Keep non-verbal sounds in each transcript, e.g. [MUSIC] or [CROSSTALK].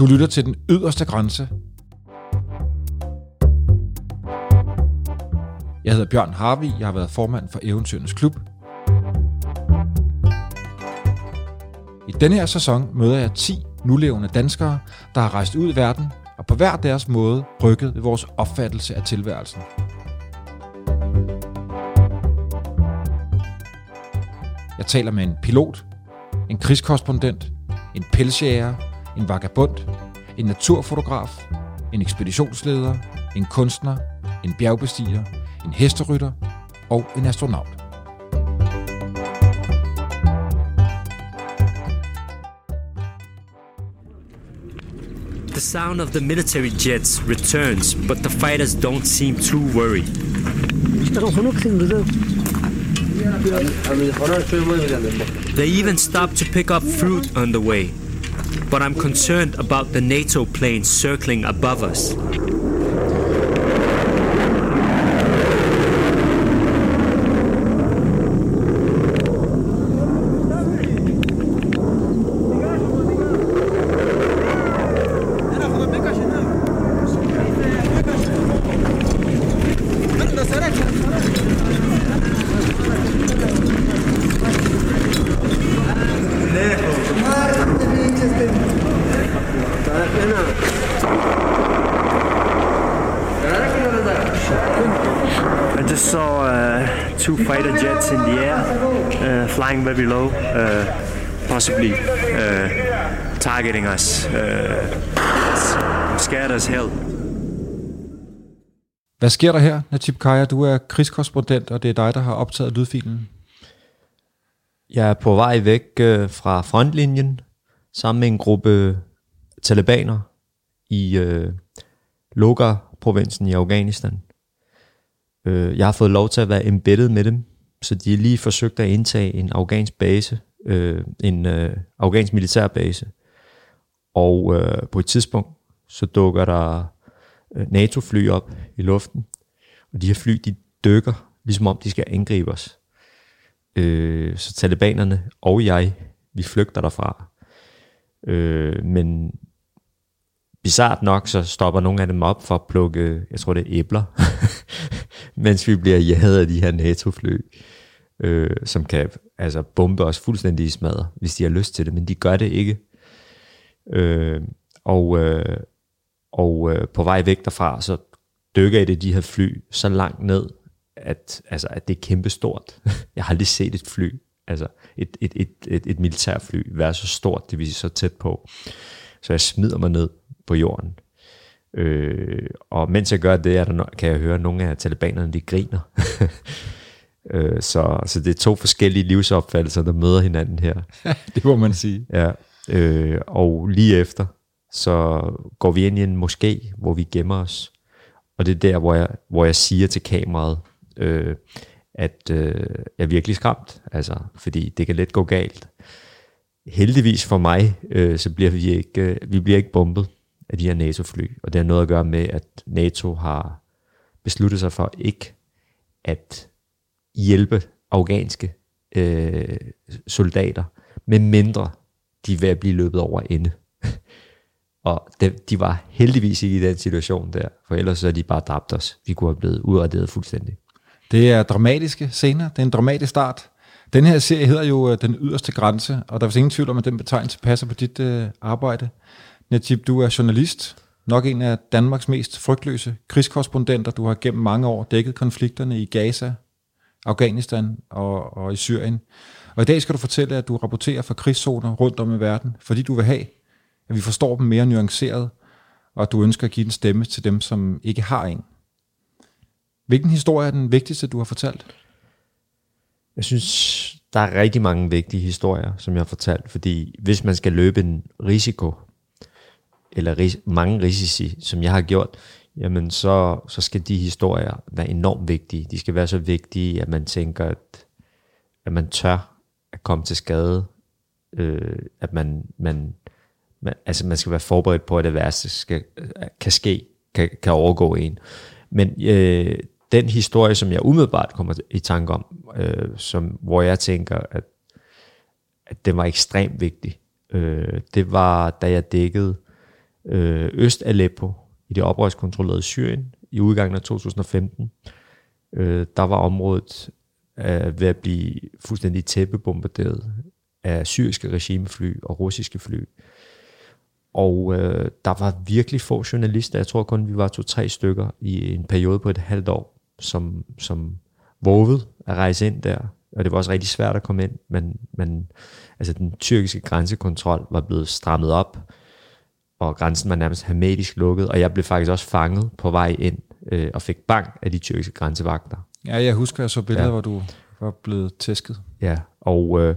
Du lytter til den yderste grænse. Jeg hedder Bjørn Harvi, jeg har været formand for Eventyrenes Klub. I denne her sæson møder jeg 10 nulevende danskere, der har rejst ud i verden og på hver deres måde rykket ved vores opfattelse af tilværelsen. Jeg taler med en pilot, en krigskorrespondent, en pelsjæger, en vagabond, en naturfotograf, en ekspeditionsleder, en kunstner, en bjergbestiger, en hesterytter og en astronaut. The sound of the military jets returns, but the fighters don't seem too worried. They even stop to pick up fruit on the way. But I'm concerned about the NATO planes circling above us. Just saw uh, two fighter jets in the air, uh, flying very low, uh, possibly uh, targeting us. Uh, I'm scared as hell. Hvad sker der her, Natib Kaya? Du er krigskorrespondent, og det er dig, der har optaget lydfilen. Jeg er på vej væk øh, fra frontlinjen sammen med en gruppe talibaner i øh, Logar-provinsen i Afghanistan. Øh, jeg har fået lov til at være embedded med dem, så de har lige forsøgt at indtage en afghansk base, øh, en øh, afghansk militærbase. Og øh, på et tidspunkt, så dukker der øh, NATO-fly op i luften, og de her fly, de dykker, ligesom om de skal angribe os. Øh, så talibanerne og jeg, vi flygter derfra. Øh, men bizart nok, så stopper nogle af dem op for at plukke, jeg tror det er æbler, [LAUGHS] mens vi bliver jaget af de her NATO-fly, øh, som kan altså bombe os fuldstændig i smadre, hvis de har lyst til det, men de gør det ikke. Øh, og øh, og øh, på vej væk derfra, så dykker et af de her fly så langt ned, at, altså, at det er kæmpestort. [LAUGHS] Jeg har aldrig set et fly, altså et, et, et, et, et militærfly, være så stort, det vil sige så tæt på. Så jeg smider mig ned på jorden. Øh, og mens jeg gør det, er der, no- kan jeg høre, at nogle af talibanerne, de griner. [LAUGHS] øh, så, så det er to forskellige livsopfattelser, der møder hinanden her. [LAUGHS] det må man sige. Ja, øh, og lige efter, så går vi ind i en moské, hvor vi gemmer os. Og det er der, hvor jeg, hvor jeg siger til kameraet, øh, at øh, jeg er virkelig skræmt, altså, fordi det kan let gå galt. Heldigvis for mig, øh, så bliver vi ikke, øh, vi bliver ikke bombet af de her NATO-fly, og det har noget at gøre med, at NATO har besluttet sig for ikke at hjælpe afghanske øh, soldater, med mindre de er ved at blive løbet over ende. [LAUGHS] Og de, de var heldigvis ikke i den situation der, for ellers så er de bare dræbt os. Vi kunne have blevet udrettet fuldstændig. Det er dramatiske scener. Det er en dramatisk start. Den her serie hedder jo øh, Den yderste grænse, og der er ingen tvivl om, at den betegnelse passer på dit øh, arbejde. Najib, du er journalist, nok en af Danmarks mest frygtløse krigskorrespondenter. Du har gennem mange år dækket konflikterne i Gaza, Afghanistan og, og i Syrien. Og i dag skal du fortælle, at du rapporterer fra krigszoner rundt om i verden, fordi du vil have, at vi forstår dem mere nuanceret, og at du ønsker at give en stemme til dem, som ikke har en. Hvilken historie er den vigtigste, du har fortalt? Jeg synes, der er rigtig mange vigtige historier, som jeg har fortalt, fordi hvis man skal løbe en risiko, eller ris- mange risici, som jeg har gjort, jamen så, så skal de historier være enormt vigtige. De skal være så vigtige, at man tænker, at, at man tør at komme til skade, øh, at man, man, man, altså man skal være forberedt på, at det værste skal, kan ske, kan, kan overgå en. Men øh, den historie, som jeg umiddelbart kommer i tanke om, øh, som, hvor jeg tænker, at, at det var ekstremt vigtig, øh, det var, da jeg dækkede øh, øst Aleppo, i det oprørskontrollerede Syrien, i udgangen af 2015. Øh, der var området øh, ved at blive fuldstændig tæppebombarderet af syriske regimefly og russiske fly. Og øh, der var virkelig få journalister, jeg tror kun vi var to-tre stykker i en periode på et halvt år, som, som vågede at rejse ind der. Og det var også rigtig svært at komme ind, men, men altså, den tyrkiske grænsekontrol var blevet strammet op, og grænsen var nærmest hermetisk lukket, og jeg blev faktisk også fanget på vej ind øh, og fik bank af de tyrkiske grænsevagter. Ja, jeg husker, jeg så billeder, ja. hvor du var blevet tæsket. Ja, og øh,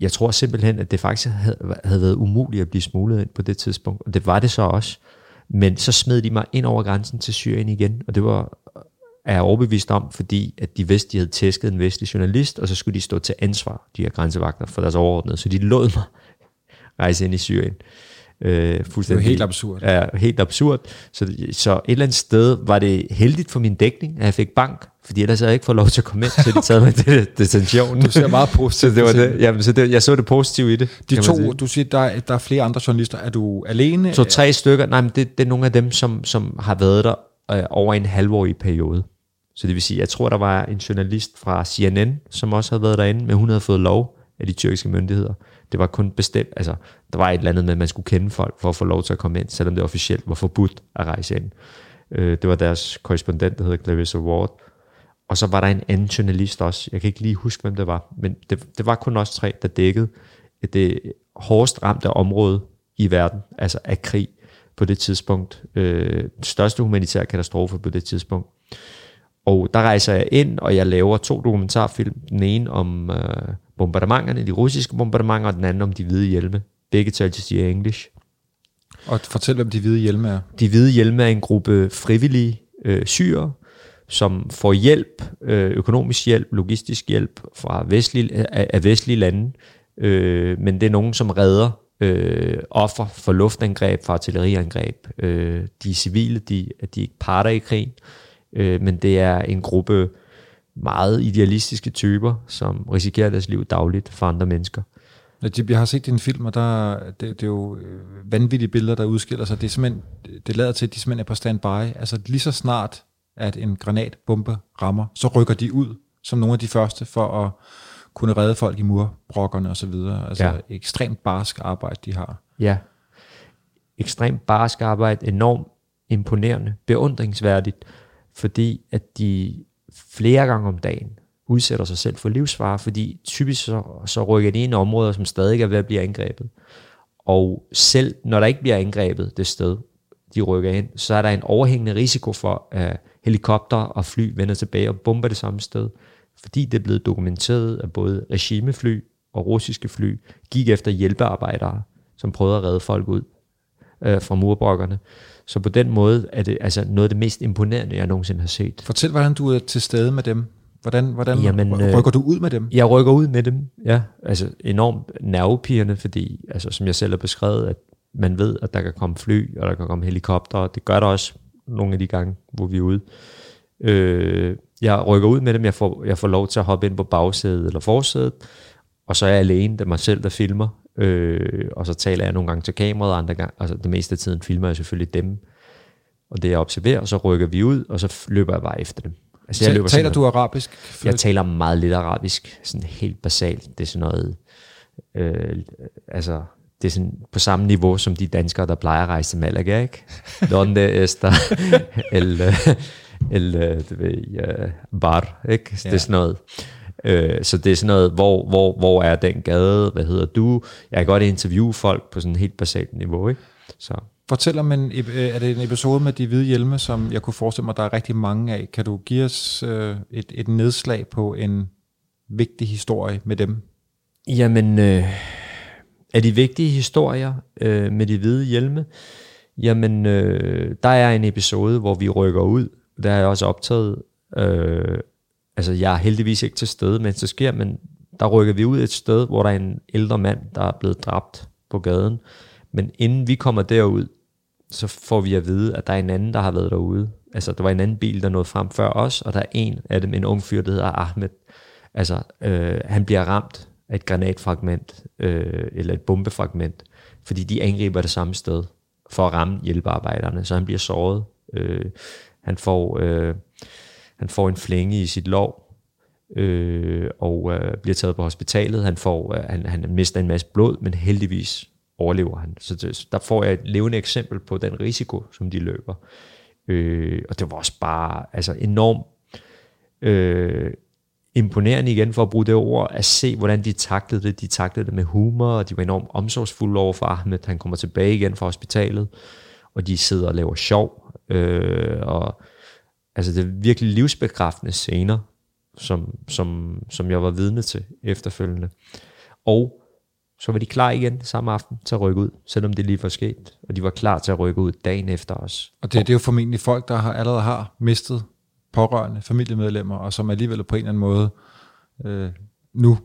jeg tror simpelthen, at det faktisk havde, havde været umuligt at blive smuglet ind på det tidspunkt, og det var det så også. Men så smed de mig ind over grænsen til Syrien igen, og det var er jeg overbevist om, fordi at de vidste, de havde tæsket en vestlig journalist, og så skulle de stå til ansvar, de her grænsevagter, for deres overordnede. Så de lod mig rejse ind i Syrien. Øh, fuldstændig, det er helt absurd. Ja, helt absurd. Så, så et eller andet sted var det heldigt for min dækning, at jeg fik bank, fordi ellers havde jeg ikke fået lov til at komme ind, så de [LAUGHS] taget mig til detentionen. Du ser meget positivt. så det var det, jamen, så det, jeg så det positive i det. De to, du siger, der, der er flere andre journalister. Er du alene? Så tre stykker. Nej, men det, det er nogle af dem, som, som har været der øh, over en halvårig periode. Så det vil sige, jeg tror, der var en journalist fra CNN, som også havde været derinde, men hun havde fået lov af de tyrkiske myndigheder. Det var kun bestemt, altså der var et eller andet med, at man skulle kende folk for at få lov til at komme ind, selvom det officielt var forbudt at rejse ind. Øh, det var deres korrespondent, der hedder Clarissa Ward. Og så var der en anden journalist også, jeg kan ikke lige huske, hvem det var, men det, det var kun os tre, der dækkede det hårdest ramte område i verden, altså af krig på det tidspunkt. Øh, den største humanitære katastrofe på det tidspunkt. Og der rejser jeg ind, og jeg laver to dokumentarfilm. Den ene om øh, bombardementerne, de russiske bombardementer, og den anden om de hvide hjelme. Begge til Al English. Og fortæl, hvem de hvide hjelme er. De hvide hjelme er en gruppe frivillige øh, syre, som får hjælp, øh, økonomisk hjælp, logistisk hjælp fra vestlige, af, af vestlige lande. Øh, men det er nogen, som redder øh, offer for luftangreb, for artilleriangreb. Øh, de civile, de, de er ikke parter i krig øh, men det er en gruppe meget idealistiske typer, som risikerer deres liv dagligt for andre mennesker. Jeg har set din film, og der, det, det er jo øh, vanvittige billeder, der udskiller sig. Det, er simpelthen, det lader til, at de simpelthen er på standby. Altså lige så snart, at en granatbombe rammer, så rykker de ud som nogle af de første for at kunne redde folk i murbrokkerne osv. Altså ja. ekstremt barsk arbejde, de har. Ja, ekstremt barsk arbejde, enormt imponerende, beundringsværdigt fordi at de flere gange om dagen udsætter sig selv for livsfare, fordi typisk så, så rykker de ind i områder, som stadig er ved at blive angrebet. Og selv når der ikke bliver angrebet det sted, de rykker ind, så er der en overhængende risiko for, at helikopter og fly vender tilbage og bomber det samme sted. Fordi det er blevet dokumenteret, at både regimefly og russiske fly gik efter hjælpearbejdere, som prøvede at redde folk ud øh, fra murbrokkerne. Så på den måde er det altså noget af det mest imponerende, jeg nogensinde har set. Fortæl, hvordan du er til stede med dem. Hvordan, hvordan Jamen, øh, rykker du ud med dem? Jeg rykker ud med dem, ja. Altså enormt nervepirrende, fordi altså, som jeg selv har beskrevet, at man ved, at der kan komme fly, og der kan komme helikopter, og det gør der også nogle af de gange, hvor vi er ude. Øh, jeg rykker ud med dem, jeg får, jeg får lov til at hoppe ind på bagsædet eller forsædet, og så er jeg alene, det er mig selv, der filmer, Øh, og så taler jeg nogle gange til kameraet, andre gange, altså det meste af tiden filmer jeg selvfølgelig dem, og det jeg observerer, og så rykker vi ud, og så løber jeg bare efter dem. Altså, jeg løber taler du arabisk? Jeg taler meget lidt arabisk, sådan helt basalt. Det er sådan noget, øh, altså, det er sådan på samme niveau som de danskere, der plejer at rejse til Malaga, ikke? [LAUGHS] Donde esta el, el, det ved, uh, bar, ikke? Ja. Det er sådan noget. Øh, så det er sådan noget, hvor, hvor, hvor er den gade, hvad hedder du? Jeg kan godt interviewe folk på sådan et helt basalt niveau, ikke? Så. Fortæl om en, øh, er det en episode med de hvide hjelme, som jeg kunne forestille mig, der er rigtig mange af. Kan du give os øh, et, et nedslag på en vigtig historie med dem? Jamen, øh, er de vigtige historier øh, med de hvide hjelme? Jamen, øh, der er en episode, hvor vi rykker ud. Der er jeg også optaget øh, altså jeg er heldigvis ikke til stede, mens det sker, men der rykker vi ud et sted, hvor der er en ældre mand, der er blevet dræbt på gaden. Men inden vi kommer derud, så får vi at vide, at der er en anden, der har været derude. Altså, der var en anden bil, der nåede frem før os, og der er en af dem, en ung fyr, der hedder Ahmed. Altså, øh, han bliver ramt af et granatfragment, øh, eller et bombefragment, fordi de angriber det samme sted. for at ramme hjælpearbejderne, så han bliver såret. Øh, han, får, øh, han får en flænge i sit lov, øh, og øh, bliver taget på hospitalet. Han, får, øh, han, han mister en masse blod, men heldigvis overlever han. Så det, der får jeg et levende eksempel på den risiko, som de løber. Øh, og det var også bare altså enormt øh, imponerende igen, for at bruge det ord, at se, hvordan de taklede det. De taklede det med humor, og de var enormt omsorgsfulde over for Ahmed. Han kommer tilbage igen fra hospitalet, og de sidder og laver sjov. Øh, og altså det er virkelig livsbekræftende scener, som, som, som jeg var vidne til efterfølgende. Og så var de klar igen samme aften til at rykke ud, selvom det lige var sket, og de var klar til at rykke ud dagen efter os. Og det, det er jo formentlig folk, der har, allerede har mistet pårørende, familiemedlemmer, og som alligevel på en eller anden måde øh, nu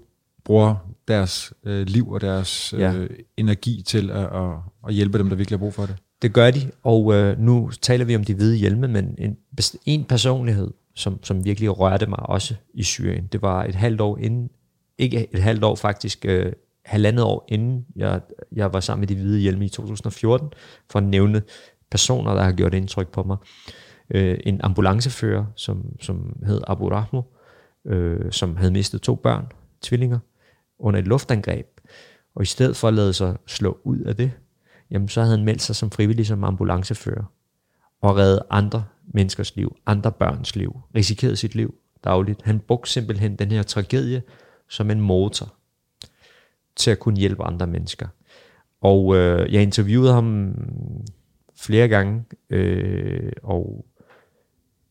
bruger deres øh, liv og deres øh, ja. energi til at, at, at hjælpe dem, der virkelig har brug for det. Det gør de, og øh, nu taler vi om de hvide hjelme, men en, en personlighed, som, som virkelig rørte mig også i Syrien, det var et halvt år inden, ikke et halvt år faktisk, øh, halvandet år inden jeg, jeg var sammen med de hvide hjelme i 2014, for at nævne personer, der har gjort indtryk på mig. Øh, en ambulancefører, som, som hed Abu Rahmo, øh, som havde mistet to børn, tvillinger, under et luftangreb. Og i stedet for at lade sig slå ud af det, jamen så havde han meldt sig som frivillig som ambulancefører og reddet andre menneskers liv, andre børns liv, risikerede sit liv dagligt. Han brugte simpelthen den her tragedie som en motor til at kunne hjælpe andre mennesker. Og øh, jeg interviewede ham flere gange, øh, og,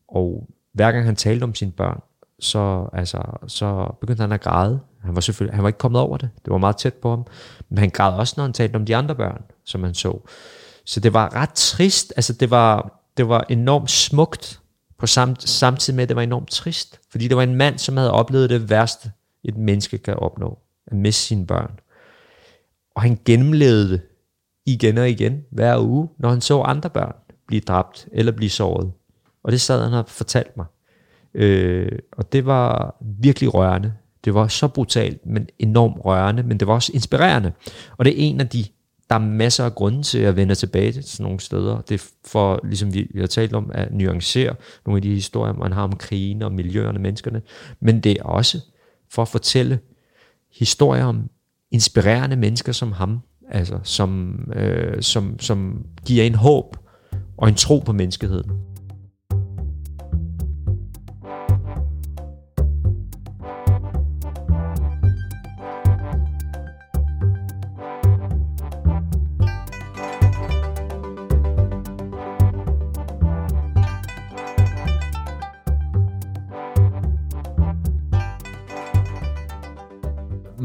og hver gang han talte om sine børn, så, altså, så begyndte han at græde. Han var selvfølgelig han var ikke kommet over det. Det var meget tæt på ham. Men han græd også, når han talte om de andre børn, som han så. Så det var ret trist. Altså, det var, det var enormt smukt, på samt, samtidig med, at det var enormt trist. Fordi det var en mand, som havde oplevet det værste, et menneske kan opnå. At miste sine børn. Og han gennemlevede det igen og igen, hver uge, når han så andre børn blive dræbt eller blive såret. Og det sad han og fortalt mig. Øh, og det var virkelig rørende. Det var så brutalt, men enormt rørende, men det var også inspirerende. Og det er en af de, der er masser af grunde til at vende tilbage til sådan nogle steder. Det er for, ligesom vi, vi har talt om, at nuancere nogle af de historier, man har om krigen og miljøerne og menneskerne. Men det er også for at fortælle historier om inspirerende mennesker som ham, altså som, øh, som, som giver en håb og en tro på menneskeheden.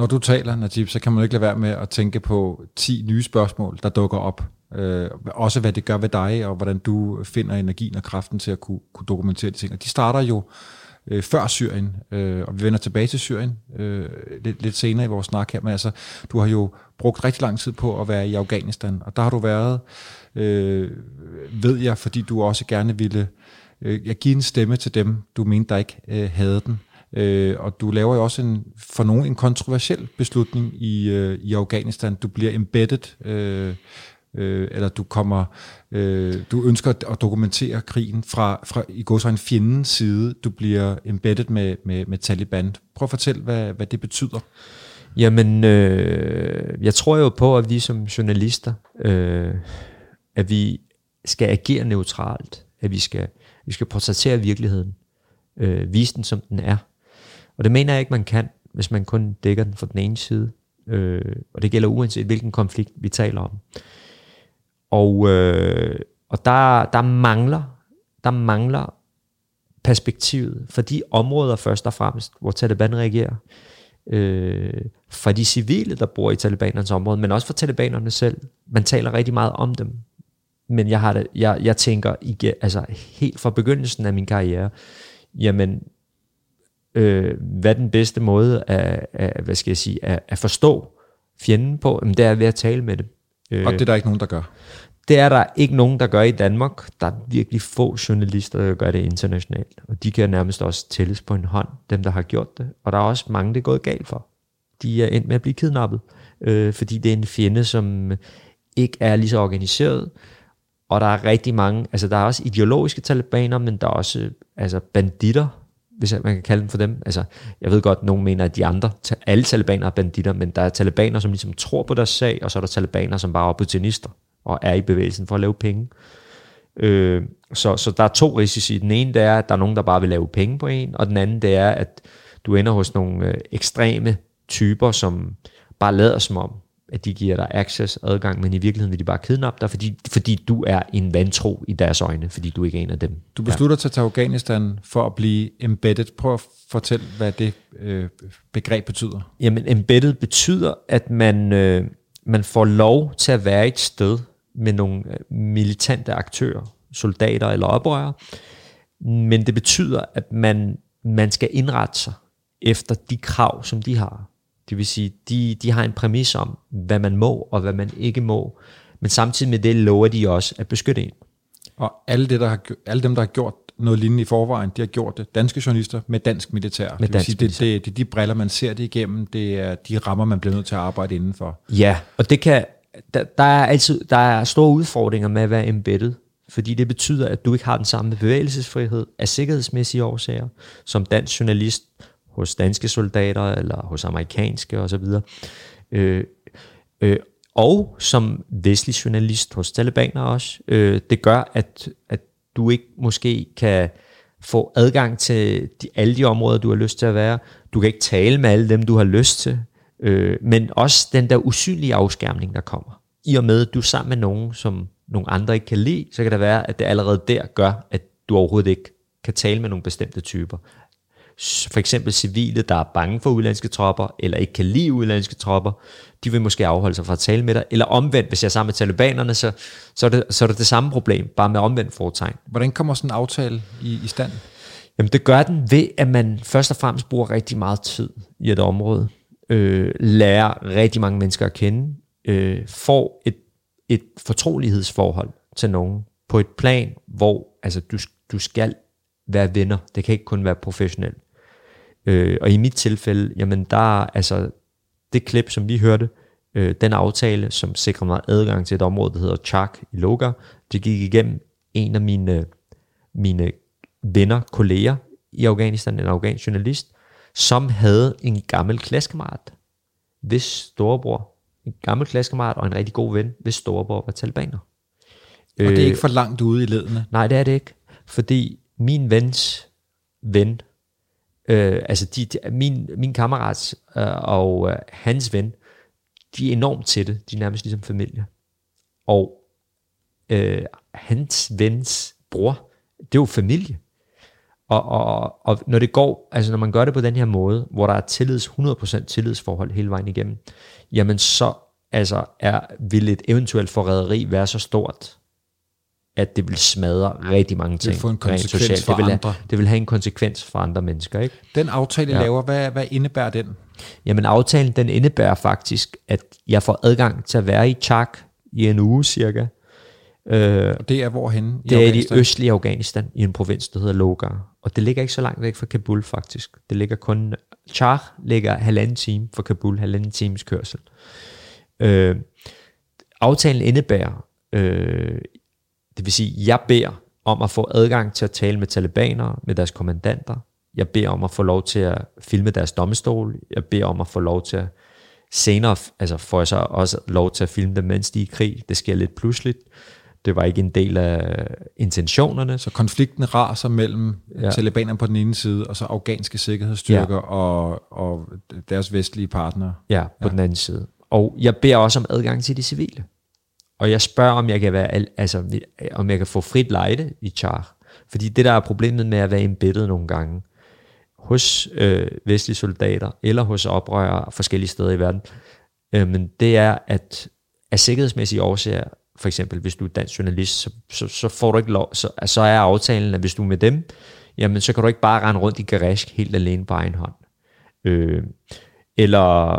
Når du taler, Najib, så kan man ikke lade være med at tænke på 10 nye spørgsmål, der dukker op. Øh, også hvad det gør ved dig, og hvordan du finder energien og kraften til at kunne, kunne dokumentere de ting. Og de starter jo øh, før Syrien, øh, og vi vender tilbage til Syrien øh, lidt, lidt senere i vores snak her, men altså, du har jo brugt rigtig lang tid på at være i Afghanistan, og der har du været, øh, ved jeg, fordi du også gerne ville øh, give en stemme til dem, du mente, der ikke øh, havde den. Øh, og du laver jo også en, for nogen en kontroversiel beslutning i, øh, i Afghanistan. Du bliver embedded, øh, øh, eller du kommer, øh, du ønsker at dokumentere krigen fra, fra i går så en fjendens side. Du bliver embedded med, med, med Taliban. Prøv at fortælle, hvad, hvad det betyder. Jamen, øh, jeg tror jo på, at vi som journalister, øh, at vi skal agere neutralt, at vi skal, vi skal portrættere virkeligheden, øh, vise den som den er. Og det mener jeg ikke, man kan, hvis man kun dækker den fra den ene side. Øh, og det gælder uanset hvilken konflikt vi taler om. Og, øh, og der, der mangler der mangler perspektivet for de områder først og fremmest, hvor Taliban reagerer. Øh, for de civile, der bor i talibanernes område, men også for talibanerne selv. Man taler rigtig meget om dem. Men jeg, har det, jeg, jeg tænker altså helt fra begyndelsen af min karriere, jamen øh, hvad den bedste måde at, at, hvad skal jeg sige, at, at forstå fjenden på, jamen, det er ved at tale med dem. Øh, og det er der ikke nogen, der gør? Det er der ikke nogen, der gør i Danmark. Der er virkelig få journalister, der gør det internationalt. Og de kan nærmest også tælles på en hånd, dem der har gjort det. Og der er også mange, det er gået galt for. De er endt med at blive kidnappet, øh, fordi det er en fjende, som ikke er lige så organiseret, og der er rigtig mange, altså der er også ideologiske talibaner, men der er også altså banditter, hvis man kan kalde dem for dem. Altså, jeg ved godt, at nogen mener, at de andre, alle talibaner er banditter, men der er talibaner, som ligesom tror på deres sag, og så er der talibaner, som bare er opportunister og er i bevægelsen for at lave penge. Øh, så, så der er to risici. Den ene det er, at der er nogen, der bare vil lave penge på en, og den anden det er, at du ender hos nogle øh, ekstreme typer, som bare lader som om, at de giver dig access, adgang, men i virkeligheden vil de bare kidnappe dig, fordi, fordi du er en vantro i deres øjne, fordi du ikke er en af dem. Du beslutter ja. til Afghanistan for at blive embedded. Prøv at fortælle, hvad det øh, begreb betyder. Jamen, embedded betyder, at man, øh, man får lov til at være et sted med nogle øh, militante aktører, soldater eller oprørere, men det betyder, at man, man skal indrette sig efter de krav, som de har. Det vil sige, de, de har en præmis om, hvad man må og hvad man ikke må, men samtidig med det lover de også at beskytte en. Og alle, det, der har, alle dem, der har gjort noget lignende i forvejen, de har gjort det. Danske journalister med dansk militær. Med det dansk sige, det, det, det er de briller, man ser det igennem. Det er de rammer, man bliver nødt til at arbejde indenfor. Ja, og det kan, der, der, er altid, der er store udfordringer med at være embedded, fordi det betyder, at du ikke har den samme bevægelsesfrihed af sikkerhedsmæssige årsager, som dansk journalist hos danske soldater, eller hos amerikanske osv. Øh, øh, og som vestlig journalist hos talibaner også. Øh, det gør, at, at du ikke måske kan få adgang til de, alle de områder, du har lyst til at være. Du kan ikke tale med alle dem, du har lyst til. Øh, men også den der usynlige afskærmning, der kommer. I og med, at du er sammen med nogen, som nogle andre ikke kan lide, så kan det være, at det allerede der gør, at du overhovedet ikke kan tale med nogle bestemte typer for eksempel civile, der er bange for udlandske tropper, eller ikke kan lide udlandske tropper, de vil måske afholde sig fra at tale med dig. Eller omvendt, hvis jeg er sammen med talibanerne, så, så, er, det, så er det det samme problem, bare med omvendt foretegn. Hvordan kommer sådan en aftale i, i stand? Jamen det gør den ved, at man først og fremmest bruger rigtig meget tid i et område, øh, lærer rigtig mange mennesker at kende, øh, får et, et fortrolighedsforhold til nogen på et plan, hvor altså, du, du skal være venner. Det kan ikke kun være professionelt. Øh, og i mit tilfælde, jamen der er altså det klip, som vi hørte, øh, den aftale, som sikrer mig adgang til et område, der hedder Chak i Loga, det gik igennem en af mine, mine venner, kolleger i Afghanistan, en afghansk journalist, som havde en gammel klassekammerat, hvis storebror, en gammel klassekammerat og en rigtig god ven, hvis storebror var talibaner. Og det er ikke for langt ude i ledene? Nej, det er det ikke. Fordi min vens ven Øh, altså de, de, min, min kammerats øh, og øh, hans ven, de er enormt tætte. De er nærmest ligesom familie. Og øh, hans vens bror, det er jo familie. Og, og, og når det går, altså når man gør det på den her måde, hvor der er tillids, 100% tillidsforhold hele vejen igennem, jamen så altså er, vil et eventuelt forræderi være så stort, at det vil smadre rigtig mange ting. Det vil få en konsekvens socialt. for det vil andre. Have, det vil have en konsekvens for andre mennesker. Ikke? Den aftale, ja. laver, hvad, hvad indebærer den? Jamen aftalen, den indebærer faktisk, at jeg får adgang til at være i Chak i en uge cirka. Øh, og det er hvorhen? I det er i østlige Afghanistan, i en provins, der hedder Logar. Og det ligger ikke så langt væk fra Kabul faktisk. Det ligger kun... Char ligger halvanden time fra Kabul, halvanden times kørsel. Øh, aftalen indebærer øh, det vil sige, jeg beder om at få adgang til at tale med talibanere, med deres kommandanter. Jeg beder om at få lov til at filme deres domstol. Jeg beder om at få lov til at senere, altså får jeg så også lov til at filme dem, mens de er i krig. Det sker lidt pludseligt. Det var ikke en del af intentionerne. Så konflikten raser mellem ja. talibanerne på den ene side, og så afghanske sikkerhedsstyrker ja. og, og deres vestlige partnere. Ja, på ja. den anden side. Og jeg beder også om adgang til de civile. Og jeg spørger, om jeg kan, være, altså, om jeg kan få frit lejde i char. Fordi det, der er problemet med at være embeddet nogle gange, hos øh, vestlige soldater, eller hos oprørere forskellige steder i verden, øh, men det er, at af sikkerhedsmæssige årsager, for eksempel hvis du er dansk journalist, så, så, så får du ikke lov, så, så er aftalen, at hvis du er med dem, jamen så kan du ikke bare rende rundt i garage helt alene på egen hånd. Øh, eller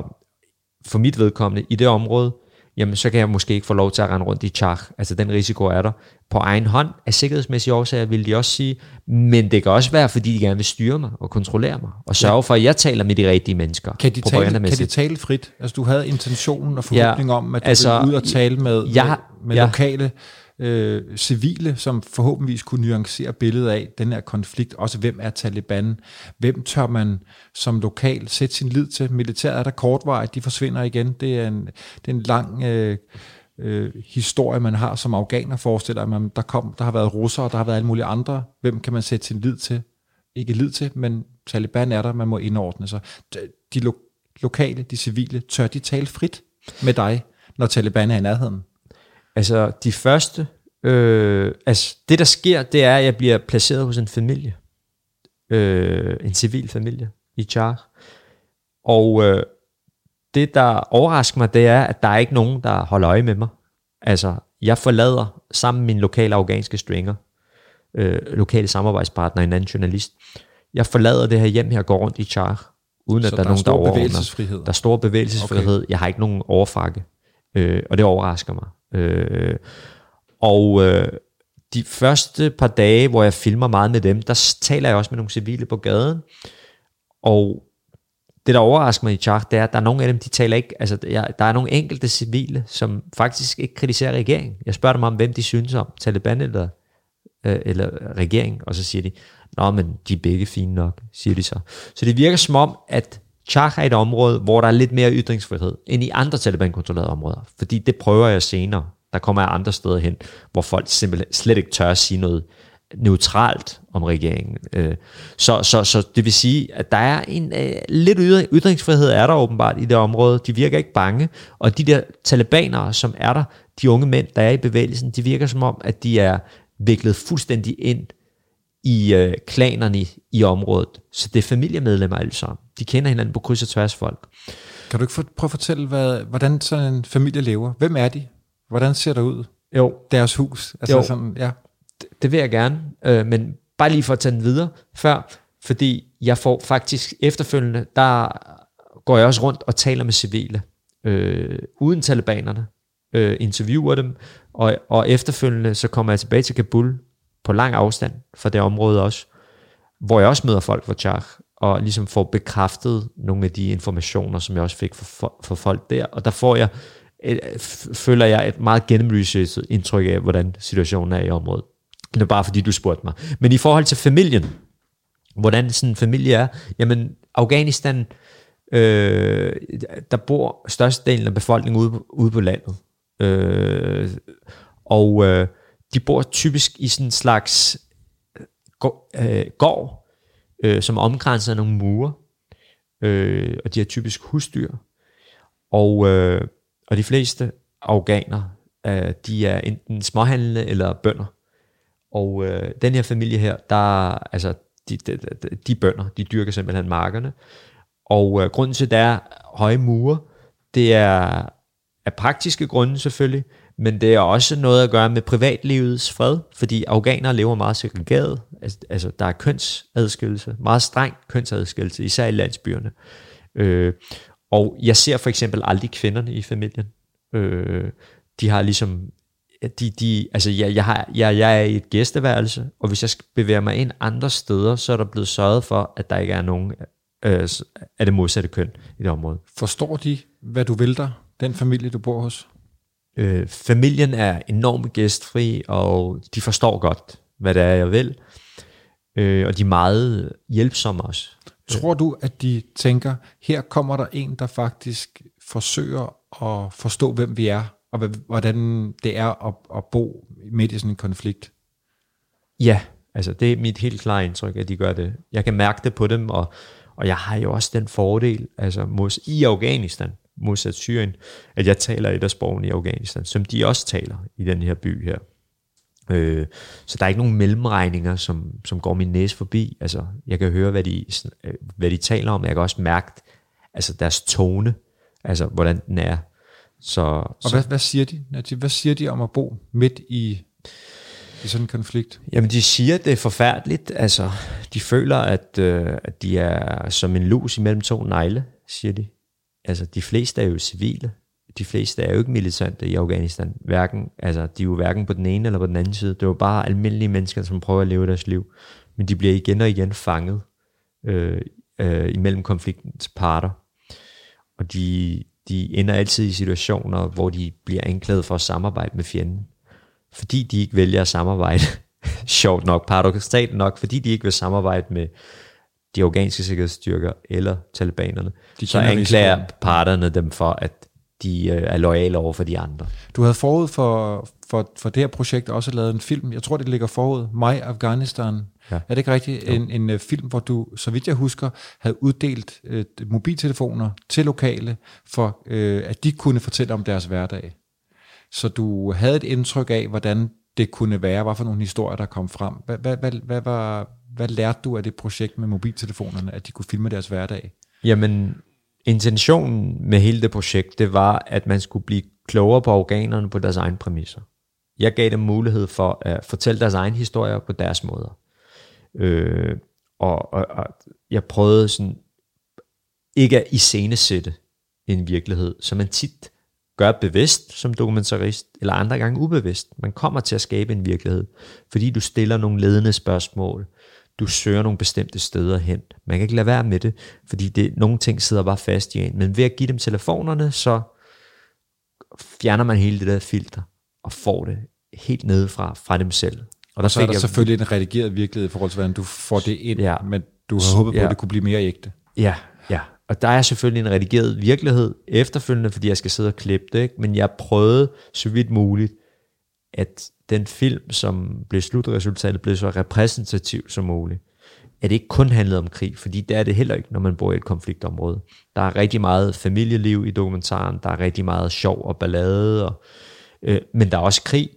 for mit vedkommende, i det område, jamen så kan jeg måske ikke få lov til at rende rundt i char. Altså den risiko er der. På egen hånd, af sikkerhedsmæssige årsager, vil de også sige, men det kan også være, fordi de gerne vil styre mig og kontrollere mig, og sørge for, at jeg taler med de rigtige mennesker. Kan de, tale, kan de tale frit? Altså du havde intentionen og forhåbning ja, om, at du altså, ville ud og tale med, jeg, med, med ja, lokale øh, civile, som forhåbentlig kunne nuancere billedet af den her konflikt. Også hvem er Taliban? Hvem tør man som lokal sætte sin lid til? Militæret er der kortvarigt, de forsvinder igen. Det er en, det er en lang... Øh, øh, historie, man har som afghaner, forestiller man, der, kom, der har været russere, der har været alle mulige andre. Hvem kan man sætte sin lid til? Ikke lid til, men Taliban er der, man må indordne sig. De lo- lokale, de civile, tør de tale frit med dig, når Taliban er i nærheden? Altså, de første... Øh, altså, det der sker, det er, at jeg bliver placeret hos en familie. Øh, en civil familie i Char. Og øh, det, der overrasker mig, det er, at der er ikke nogen, der holder øje med mig. Altså, jeg forlader sammen min lokale afghanske stringer, øh, lokale samarbejdspartner, en anden journalist. Jeg forlader det her hjem her, går rundt i Char, uden Så at der, der er nogen, der stor overordner. bevægelsesfrihed? Der er stor bevægelsesfrihed. Okay. Jeg har ikke nogen overfrakke. Øh, og det overrasker mig. Øh, og øh, de første par dage, hvor jeg filmer meget med dem, der taler jeg også med nogle civile på gaden. Og det, der overrasker mig i Chak, det er, at der er nogle af dem, de taler ikke, altså jeg, der er nogle enkelte civile, som faktisk ikke kritiserer regeringen. Jeg spørger dem om, hvem de synes om, Taliban eller, øh, eller regeringen, og så siger de, nå, men de er begge fine nok, siger de så. Så det virker som om, at Chak er et område, hvor der er lidt mere ytringsfrihed, end i andre Taliban-kontrollerede områder. Fordi det prøver jeg senere. Der kommer jeg andre steder hen, hvor folk simpelthen slet ikke tør at sige noget neutralt om regeringen. Øh, så, så, så det vil sige, at der er en øh, lidt ytringsfrihed er der åbenbart i det område. De virker ikke bange, og de der talibanere, som er der, de unge mænd, der er i bevægelsen, de virker som om, at de er viklet fuldstændig ind i øh, klanerne i, i området. Så det er familiemedlemmer alle sammen. De kender hinanden på kryds og tværs folk. Kan du ikke for, prøve at fortælle, hvad, hvordan sådan en familie lever? Hvem er de? Hvordan ser det ud? Jo, Deres hus? Altså Jo. Sådan, ja. det, det vil jeg gerne, øh, men bare lige for at tage den videre før, fordi jeg får faktisk efterfølgende, der går jeg også rundt og taler med civile, øh, uden talibanerne, øh, interviewer dem, og, og efterfølgende så kommer jeg tilbage til Kabul på lang afstand fra det område også, hvor jeg også møder folk fra Char, og ligesom får bekræftet nogle af de informationer, som jeg også fik fra, for folk der, og der får jeg, øh, et, føler jeg et meget gennemlyset indtryk af, hvordan situationen er i området. Det er bare fordi, du spurgte mig. Men i forhold til familien, hvordan sådan en familie er, jamen Afghanistan, øh, der bor størstedelen af befolkningen ude, ude på landet. Øh, og øh, de bor typisk i sådan en slags øh, gå- øh, gård, øh, som omgrænser nogle mure, øh, og de har typisk husdyr. Og, øh, og de fleste afghanere, øh, de er enten småhandlende eller bønder. Og øh, den her familie her, der altså, de, de, de, de bønder, de dyrker simpelthen markerne. Og øh, grunden til, at der er høje mure, det er af praktiske grunde selvfølgelig, men det er også noget at gøre med privatlivets fred, fordi afghanere lever meget segregeret. Altså, altså der er kønsadskillelse, meget streng kønsadskillelse, især i landsbyerne. Øh, og jeg ser for eksempel aldrig kvinderne i familien. Øh, de har ligesom de, de, altså jeg, jeg, har, jeg, jeg er i et gæsteværelse, og hvis jeg skal bevæge mig ind andre steder, så er der blevet sørget for, at der ikke er nogen øh, af det modsatte køn i det område. Forstår de, hvad du vil der? Den familie, du bor hos? Øh, familien er enormt gæstfri, og de forstår godt, hvad det er, jeg vil. Øh, og de er meget hjælpsomme også. Tror du, at de tænker, her kommer der en, der faktisk forsøger at forstå, hvem vi er, og hvordan det er at, at bo midt i sådan en konflikt? Ja, altså det er mit helt klare indtryk, at de gør det. Jeg kan mærke det på dem, og, og jeg har jo også den fordel, altså mos, i Afghanistan, modsat Syrien, at jeg taler et af sprogene i Afghanistan, som de også taler i den her by her. Øh, så der er ikke nogen mellemregninger, som, som går min næse forbi. Altså, jeg kan høre, hvad de, øh, hvad de taler om. Jeg kan også mærke altså deres tone, altså hvordan den er. Så, Og så hvad, hvad siger de? Hvad siger de om at bo midt i, i sådan en konflikt? Jamen, de siger, at det er forfærdeligt. Altså, de føler, at, øh, at de er som en lus imellem to negle, siger de. Altså, de fleste er jo civile. De fleste er jo ikke militante i Afghanistan. Hverken, altså, de er jo hverken på den ene eller på den anden side. Det er jo bare almindelige mennesker, som prøver at leve deres liv. Men de bliver igen og igen fanget øh, øh, imellem konfliktens parter. Og de, de ender altid i situationer, hvor de bliver anklaget for at samarbejde med fjenden. fordi de ikke vælger at samarbejde, [LAUGHS] sjovt nok, paradoxalt nok, fordi de ikke vil samarbejde med de afghanske sikkerhedsstyrker eller talibanerne, De så anklager risikoen. parterne dem for, at de øh, er lojale over for de andre. Du havde forud for, for, for det her projekt også lavet en film, jeg tror det ligger forud, My Afghanistan. Ja. Er det ikke rigtigt? En, en øh, film, hvor du, så vidt jeg husker, havde uddelt øh, mobiltelefoner til lokale, for øh, at de kunne fortælle om deres hverdag. Så du havde et indtryk af, hvordan det kunne være, hvad for nogle historier, der kom frem. Hvad, hvad, hvad, hvad, var, hvad lærte du af det projekt med mobiltelefonerne, at de kunne filme deres hverdag? Jamen, intentionen med hele det projekt, det var, at man skulle blive klogere på afghanerne på deres egen præmisser. Jeg gav dem mulighed for at fortælle deres egen historier på deres måder. Øh, og, og, og jeg prøvede sådan ikke at iscenesætte en virkelighed, som man tit gør bevidst som dokumentarist, eller andre gange ubevidst. Man kommer til at skabe en virkelighed, fordi du stiller nogle ledende spørgsmål, du søger nogle bestemte steder hen. Man kan ikke lade være med det, fordi det, nogle ting sidder bare fast i en. Men ved at give dem telefonerne, så fjerner man hele det der filter, og får det helt nedefra, fra dem selv. Og der Så er der jeg- selvfølgelig en redigeret virkelighed i forhold til, hvordan du får det ind, Ja. men du har håbet på, Ja. at det kunne blive mere ægte. Ja. Og der er selvfølgelig en redigeret virkelighed efterfølgende, fordi jeg skal sidde og klippe det, ikke? men jeg prøvede så vidt muligt, at den film, som blev slutresultatet, blev så repræsentativ som muligt. At det ikke kun handlede om krig, fordi det er det heller ikke, når man bor i et konfliktområde. Der er rigtig meget familieliv i dokumentaren, der er rigtig meget sjov og ballade, og, øh, men der er også krig,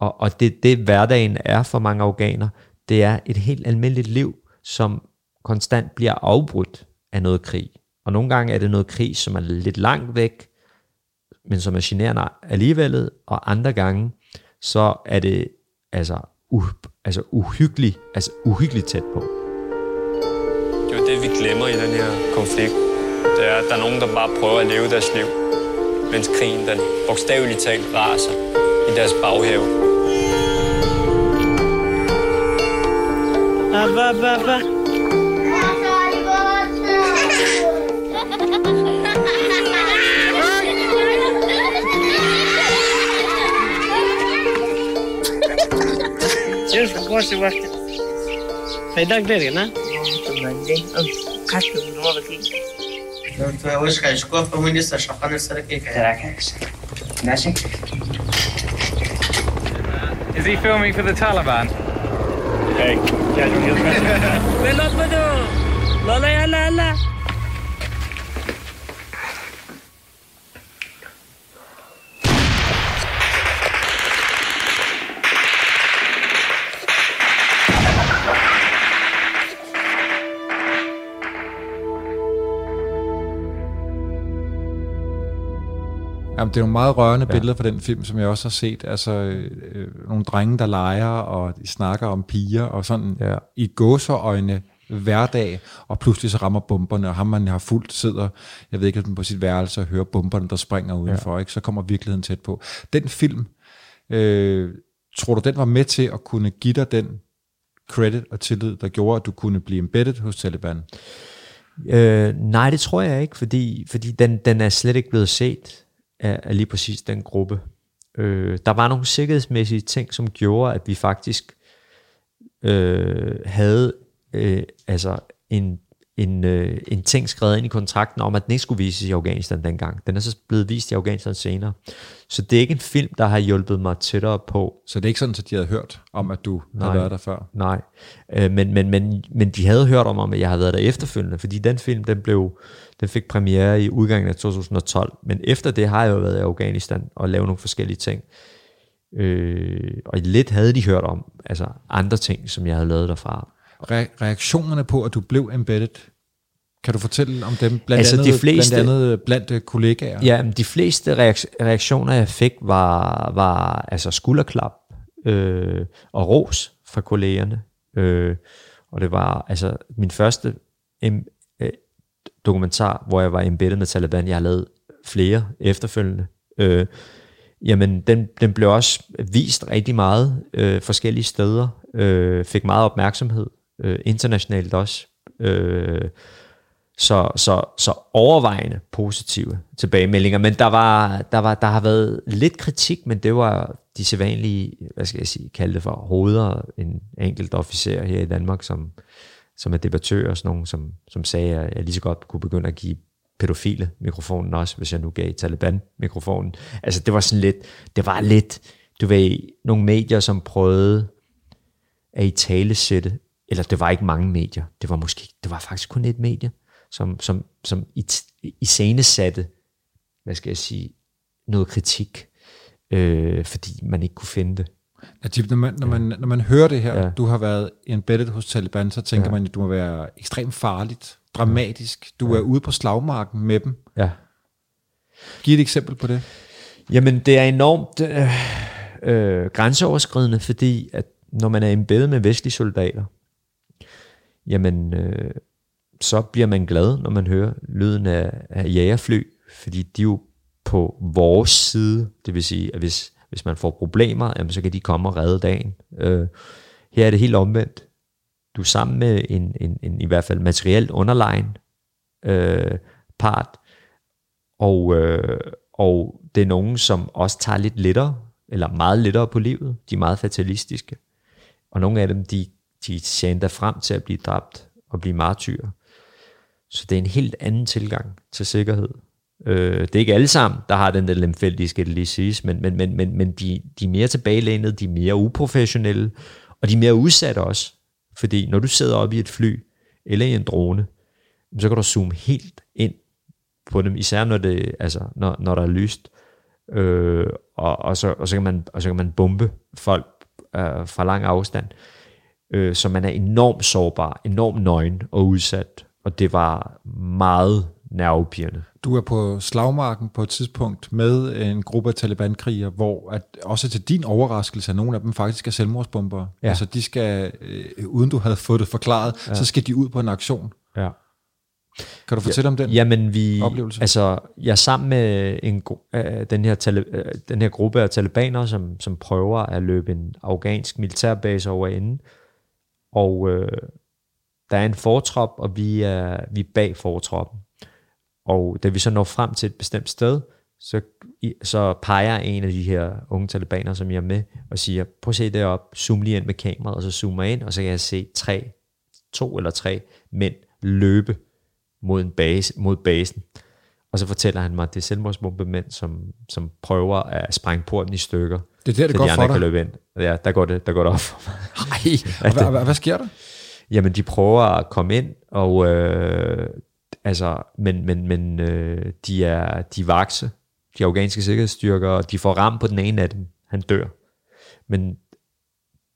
og, og det, det hverdagen er for mange afghaner, det er et helt almindeligt liv, som konstant bliver afbrudt af noget krig. Og nogle gange er det noget krig, som er lidt langt væk, men som er generende alligevel, og andre gange, så er det altså, uh, altså uhyggeligt, altså uhyggeligt tæt på. Det er jo det, vi glemmer i den her konflikt. Det er, at der er nogen, der bare prøver at leve deres liv, mens krigen den bogstaveligt talt raser i deres baghave. Is he filming for the Taliban? Hey, gel. Ve lotmadı. Jamen, det er nogle meget rørende ja. billeder fra den film, som jeg også har set. Altså, øh, øh, nogle drenge, der leger, og snakker om piger, og sådan Ja. i gåseøjne hverdag, og pludselig så rammer bomberne, og ham man har fuldt sidder, jeg ved ikke, på sit værelse og hører bomberne, der springer udenfor, ja. ikke? så kommer virkeligheden tæt på. Den film, øh, tror du, den var med til at kunne give dig den credit og tillid, der gjorde, at du kunne blive embedded hos Taliban? Øh, nej, det tror jeg ikke, fordi, fordi den, den er slet ikke blevet set af, af lige præcis den gruppe. Øh, der var nogle sikkerhedsmæssige ting, som gjorde, at vi faktisk øh, havde øh, altså en, en, øh, en ting skrevet ind i kontrakten om, at den ikke skulle vises i Afghanistan dengang. Den er så blevet vist i Afghanistan senere. Så det er ikke en film, der har hjulpet mig tættere på. Så det er ikke sådan, at de havde hørt om, at du havde Nej. været der før? Nej, øh, men, men, men, men de havde hørt om, at jeg havde været der efterfølgende, fordi den film, den, blev, den fik premiere i udgangen af 2012, men efter det har jeg jo været i Afghanistan og lavet nogle forskellige ting. Øh, og lidt havde de hørt om, altså andre ting, som jeg havde lavet derfra. Re- reaktionerne på, at du blev embedded, kan du fortælle om dem? Blandt Altså, de andet, fleste- blandt andet blandt øh, kollegaer? Ja, de fleste reak- reaktioner, jeg fik, var, var altså skulderklap øh, og ros fra kollegerne. Øh, og det var altså min første em, øh, dokumentar, hvor jeg var embedded med Taliban. Jeg har lavet flere efterfølgende. Øh, jamen, den, den blev også vist rigtig meget øh, forskellige steder. Øh, fik meget opmærksomhed. Øh, internationalt også. Øh, så, så, så overvejende positive tilbagemeldinger. Men der, var, der, var, der har været lidt kritik, men det var, de sædvanlige, hvad skal jeg sige, kalde det for hoveder, en enkelt officer her i Danmark, som, som er debattør og sådan nogen, som, som sagde, at jeg lige så godt kunne begynde at give pædofile mikrofonen også, hvis jeg nu gav Taliban mikrofonen. Altså det var sådan lidt, det var lidt, du ved, nogle medier, som prøvede at i tale sætte, eller det var ikke mange medier, det var måske, det var faktisk kun et medie, som, som, som i, i scene satte, hvad skal jeg sige, noget kritik, øh, fordi man ikke kunne finde det. Najib, når man, når, man, når man hører det her, ja. du har været embedded hos Taliban, så tænker ja. man, at du må være ekstremt farligt, dramatisk. Du ja. er ude på slagmarken med dem. Ja. Giv et eksempel på det. Jamen, det er enormt øh, øh, grænseoverskridende, fordi at når man er embedded med vestlige soldater, jamen, øh, så bliver man glad, når man hører lyden af, af jægerfly, fordi de er jo på vores side, det vil sige, at hvis, hvis man får problemer, jamen, så kan de komme og redde dagen. Øh, her er det helt omvendt. Du er sammen med en, en, en i hvert fald materielt underlegen øh, part, og, øh, og det er nogen, som også tager lidt lettere, eller meget lettere på livet. De er meget fatalistiske. Og nogle af dem, de, de ser frem til at blive dræbt og blive martyrer. Så det er en helt anden tilgang til sikkerhed. Øh, det er ikke alle sammen, der har den der lemfældige, skal det lige siges, men, men, men, men, men de, de er mere tilbagelænede, de er mere uprofessionelle, og de er mere udsatte også. Fordi når du sidder oppe i et fly, eller i en drone, så kan du zoome helt ind på dem, især når, det, altså, når, når der er lyst. Øh, og, og, så, og, så kan man, og så kan man bombe folk øh, fra lang afstand. Øh, så man er enormt sårbar, enormt nøgen og udsat. Og det var meget nervepirrende. Du er på slagmarken på et tidspunkt med en gruppe af Taliban-krigere, hvor at også til din overraskelse, at nogle af dem faktisk er selvmordsbomber. Ja. Altså de skal, øh, uden du havde fået det forklaret, ja. så skal de ud på en aktion. Ja. Kan du fortælle ja, om den jamen, vi, oplevelse? Altså, jeg er sammen med en, uh, den, her tale, uh, den her gruppe af talibaner, som, som prøver at løbe en afghansk militærbase over inden. Og øh, der er en fortrop, og vi er, vi er bag fortroppen. Og da vi så når frem til et bestemt sted, så, så peger en af de her unge talibaner, som jeg er med, og siger, prøv at se derop, zoom lige ind med kameraet, og så zoomer ind, og så kan jeg se tre, to eller tre mænd løbe mod, en base, mod basen. Og så fortæller han mig, at det er selvmordsbombemænd, som, som prøver at sprænge porten i stykker. Det er der, det går de for dig? kan løbe ind. Ja, der går det, der går det op for mig. [LAUGHS] Ej, hvad, hvad, hvad sker der? Jamen, de prøver at komme ind, og øh, altså, men, men, men øh, de er de vakse, de afghanske sikkerhedsstyrker, og de får ram på den ene af dem. Han dør. Men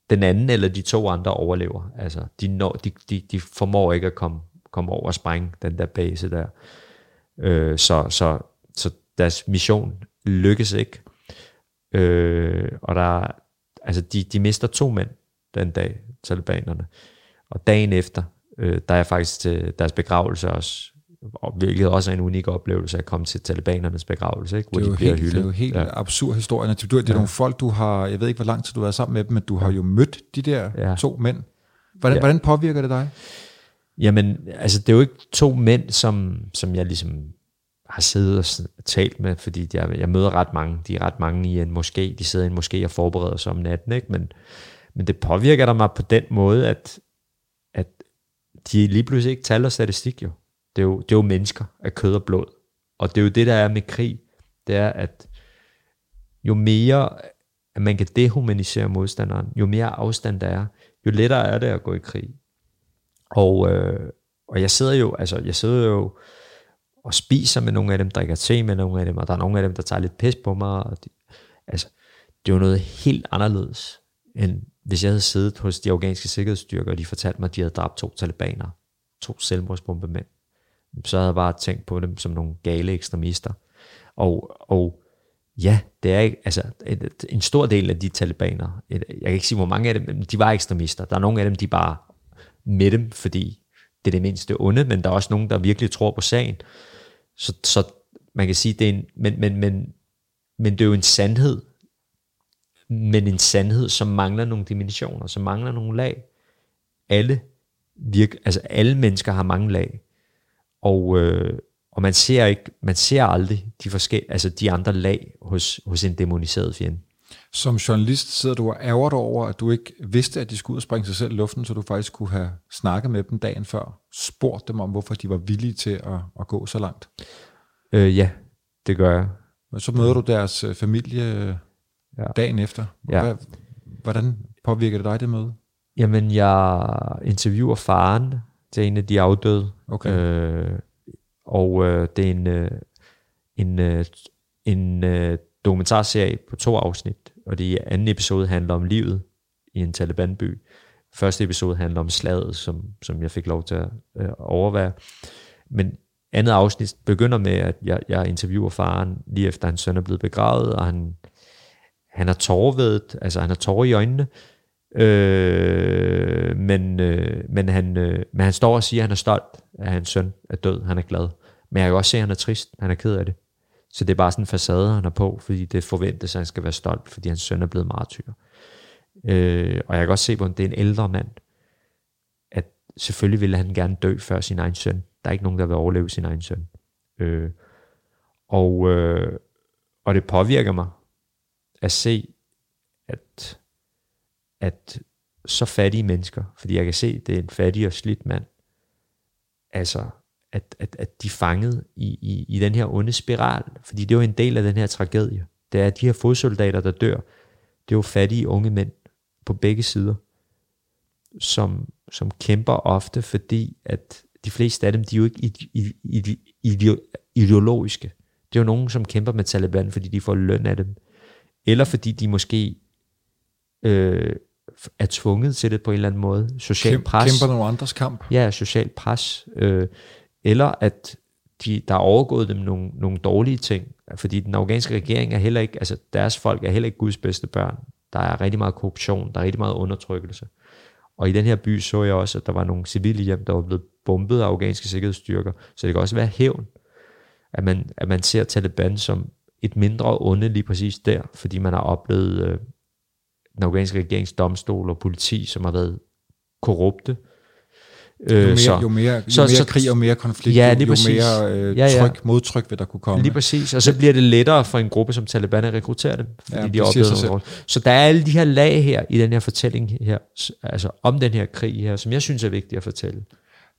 den anden eller de to andre overlever. Altså, de, når, de, de, de formår ikke at komme komme over og sprænge den der base der. Øh, så, så, så deres mission lykkes ikke. Øh, og der, altså de, de mister to mænd den dag, talibanerne. Og dagen efter, øh, der er faktisk til deres begravelse også, og hvilket også er en unik oplevelse at komme til talibanernes begravelse, ikke? hvor det de bliver helt, hyldet. Det er jo helt ja. absurd historie. Du, det er ja. nogle folk, du har, jeg ved ikke, hvor lang tid du har været sammen med dem, men du har jo mødt de der ja. to mænd. Hvordan, ja. hvordan påvirker det dig? Jamen, altså det er jo ikke to mænd, som, som jeg ligesom har siddet og talt med, fordi jeg, jeg møder ret mange. De er ret mange i en moské. De sidder i en moské og forbereder sig om natten, ikke? Men, men det påvirker der mig på den måde, at, at de lige pludselig ikke taler statistik jo. Det er jo, det er jo mennesker af kød og blod. Og det er jo det, der er med krig. Det er, at jo mere at man kan dehumanisere modstanderen, jo mere afstand der er, jo lettere er det at gå i krig. Og, øh, og jeg sidder jo, altså jeg sidder jo og spiser med nogle af dem, drikker te med nogle af dem, og der er nogle af dem, der tager lidt pis på mig. Og de, altså, det er jo noget helt anderledes, end hvis jeg havde siddet hos de afghanske sikkerhedsstyrker, og de fortalte mig, at de havde dræbt to talibaner, to selvmordsbombemænd. Så havde jeg bare tænkt på dem som nogle gale ekstremister. Og, og ja, det er ikke, altså en stor del af de talibaner, jeg kan ikke sige, hvor mange af dem, de var ekstremister. Der er nogle af dem, de bare med dem, fordi det er det mindste onde, men der er også nogen, der virkelig tror på sagen. Så, så man kan sige, det er en, men, men, men, men det er jo en sandhed, men en sandhed, som mangler nogle dimensioner, som mangler nogle lag. Alle, virke, altså alle mennesker har mange lag, og, øh, og man ser ikke, man ser aldrig de forskellige, altså de andre lag hos, hos en demoniseret fjende. Som journalist sidder du og ærger dig over, at du ikke vidste, at de skulle ud og springe sig selv i luften, så du faktisk kunne have snakket med dem dagen før, spurgt dem om, hvorfor de var villige til at, at gå så langt. Øh, ja, det gør jeg. Men så møder du deres øh, familie Ja. dagen efter. Ja. Hvad, hvordan påvirker det dig, det møde? Jamen, jeg interviewer faren til en af de afdøde. Okay. Øh, og øh, det er en, øh, en, øh, en øh, dokumentarserie på to afsnit, og det anden episode handler om livet i en Taliban-by. Første episode handler om slaget, som, som jeg fik lov til at øh, overvære. Men andet afsnit begynder med, at jeg, jeg interviewer faren lige efter hans søn er blevet begravet, og han, han har tårervedet, altså han har tårer i øjnene, øh, men, øh, men, han, øh, men han står og siger, at han er stolt, at hans søn er død, han er glad. Men jeg kan også se, at han er trist, han er ked af det. Så det er bare sådan en facade, han er på, fordi det forventes, at han skal være stolt, fordi hans søn er blevet martyr. Øh, og jeg kan også se, at det er en ældre mand, at selvfølgelig ville han gerne dø før sin egen søn. Der er ikke nogen, der vil overleve sin egen søn. Øh, og, øh, og det påvirker mig at se, at, at så fattige mennesker, fordi jeg kan se, at det er en fattig og slidt mand, altså, at, at, at de er fanget i, i, i den her onde spiral, fordi det er jo en del af den her tragedie. Det er, de her fodsoldater, der dør, det er jo fattige unge mænd på begge sider, som, som kæmper ofte, fordi at de fleste af dem, de er jo ikke ide, ide, ide, ideologiske. Det er jo nogen, som kæmper med Taliban, fordi de får løn af dem. Eller fordi de måske øh, er tvunget til det på en eller anden måde. Social Kæm, pres. Kæmper nogle andres kamp? Ja, social pres. Øh, eller at de, der er overgået dem nogle, nogle dårlige ting. Fordi den afghanske regering er heller ikke, altså deres folk er heller ikke Guds bedste børn. Der er rigtig meget korruption, der er rigtig meget undertrykkelse. Og i den her by så jeg også, at der var nogle civile hjem, der var blevet bombet af afghanske sikkerhedsstyrker. Så det kan også være hævn, at man, at man ser Taliban som et mindre onde lige præcis der, fordi man har oplevet øh, den afghanske regerings domstol og politi, som har været korrupte. Jo mere, jo mere, jo så- mere så- krig og mere konflikt, Ja, jo, jo mere øh, Ja, ja. tryk, modtryk vil der kunne komme. Lige præcis, og så bliver det lettere for en gruppe som Taliban at rekruttere dem, fordi Ja, de oplever noget. Så der er alle de her lag her i den her fortælling her, altså om den her krig her, som jeg synes er vigtigt at fortælle.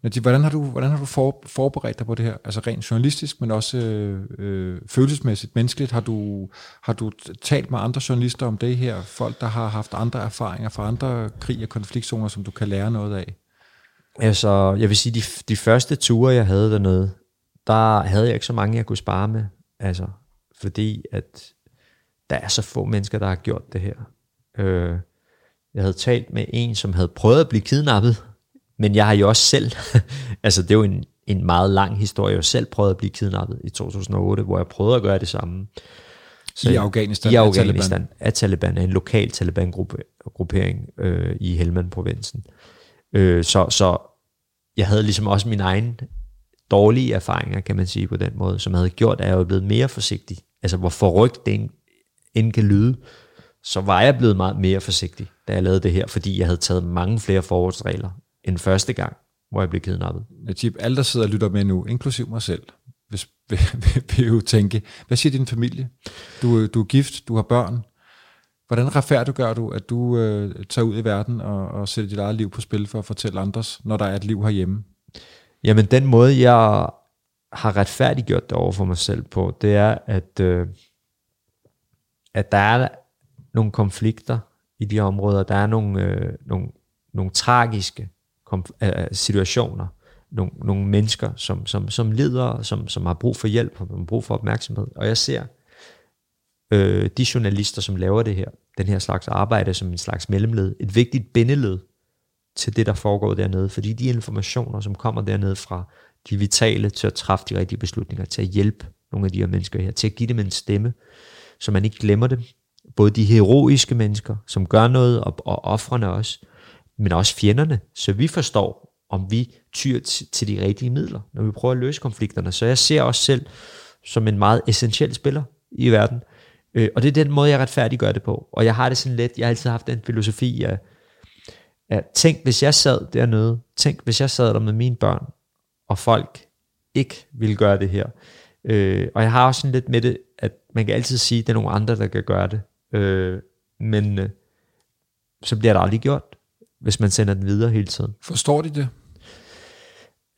Najib, hvordan har du, hvordan har du for, forberedt dig på det her? Altså rent journalistisk, men også øh, øh, følelsesmæssigt, menneskeligt. Har du, har du talt med andre journalister om det her? Folk, der har haft andre erfaringer fra andre krig- og konfliktzoner, som du kan lære noget af? Altså, jeg vil sige, de, de første ture, jeg havde dernede, der havde jeg ikke så mange, jeg kunne spare med. Altså, fordi at der er så få mennesker, der har gjort det her. Øh, jeg havde talt med en, som havde prøvet at blive kidnappet, men jeg har jo også selv, [LAUGHS] altså det er jo en, en meget lang historie, jeg har selv prøvet at blive kidnappet i 2008, hvor jeg prøvede at gøre det samme. I Afghanistan I af Afghanistan Taliban. af Taliban, af en lokal Taliban-gruppering øh, i Helmand-provinsen. Øh, Øh, så, så jeg havde ligesom også min egen dårlige erfaringer, kan man sige på den måde, som havde gjort, at jeg var blevet mere forsigtig. Altså hvor forrygt det end, kan lyde, så var jeg blevet meget mere forsigtig, da jeg lavede det her, fordi jeg havde taget mange flere forholdsregler end første gang, hvor jeg blev kidnappet. Najib, alle der sidder og lytter med nu, inklusiv mig selv, hvis, [LAUGHS] vil, vil, vil jo tænke, hvad siger din familie? Du, øh, du er gift, du har børn. Hvordan retfærdiggør du, at du øh, tager ud i verden og, og sætter dit eget liv på spil for at fortælle andres, når der er et liv herhjemme? Jamen den måde, jeg har retfærdiggjort det over for mig selv på, det er, at, øh, at der er nogle konflikter i de områder. Der er nogle, øh, nogle, nogle tragiske konf- øh, øh situationer. Nogle, nogle mennesker, som, som, som lider, som, som har brug for hjælp, som har brug for opmærksomhed. Og jeg ser øh, de journalister, som laver det her, den her slags arbejde som en slags mellemled, et vigtigt bindeled til det, der foregår dernede. Fordi de informationer, som kommer dernede fra, de er vitale til at træffe de rigtige beslutninger, til at hjælpe nogle af de her mennesker her, til at give dem en stemme, så man ikke glemmer dem. Både de heroiske mennesker, som gør noget, og, og offrene også, men også fjenderne, så vi forstår, om vi tyr t- til de rigtige midler, når vi prøver at løse konflikterne. Så jeg ser os selv som en meget essentiel spiller i verden. Øh, og det er den måde, jeg retfærdiggør det på. Og jeg har det sådan lidt, jeg har altid haft den filosofi af, at tænk, hvis jeg sad dernede, tænk, hvis jeg sad der med mine børn, og folk ikke ville gøre det her. Øh, og jeg har også sådan lidt med det, at man kan altid sige, at det er nogle andre, der kan gøre det. Øh, men øh, så bliver det aldrig gjort, hvis man sender den videre hele tiden. Forstår de det?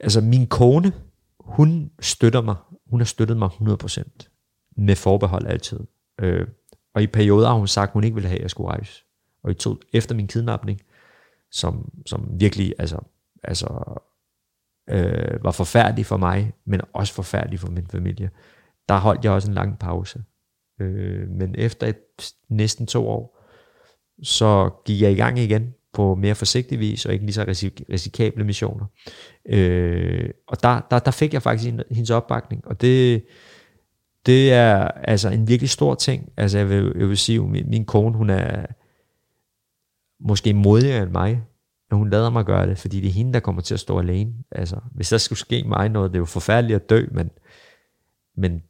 Altså min kone, hun støtter mig, hun har støttet mig 100%, med forbehold altid. Øh, og i perioder har hun sagt, at hun ikke ville have, at jeg skulle rejse. Og i to, efter min kidnapning, som, som virkelig altså, altså, øh, var forfærdelig for mig, men også forfærdelig for min familie, der holdt jeg også en lang pause. Øh, men efter et, næsten to år, så gik jeg i gang igen på mere forsigtig vis, og ikke lige så risik- risikable missioner. Øh, og der, der, der fik jeg faktisk hendes opbakning, og det, det er altså en virkelig stor ting. Altså jeg vil, jeg vil sige, min, min kone, hun er måske modigere end mig, når hun lader mig gøre det, fordi det er hende, der kommer til at stå alene. Altså, hvis der skulle ske mig noget, det er jo forfærdeligt at dø, men, men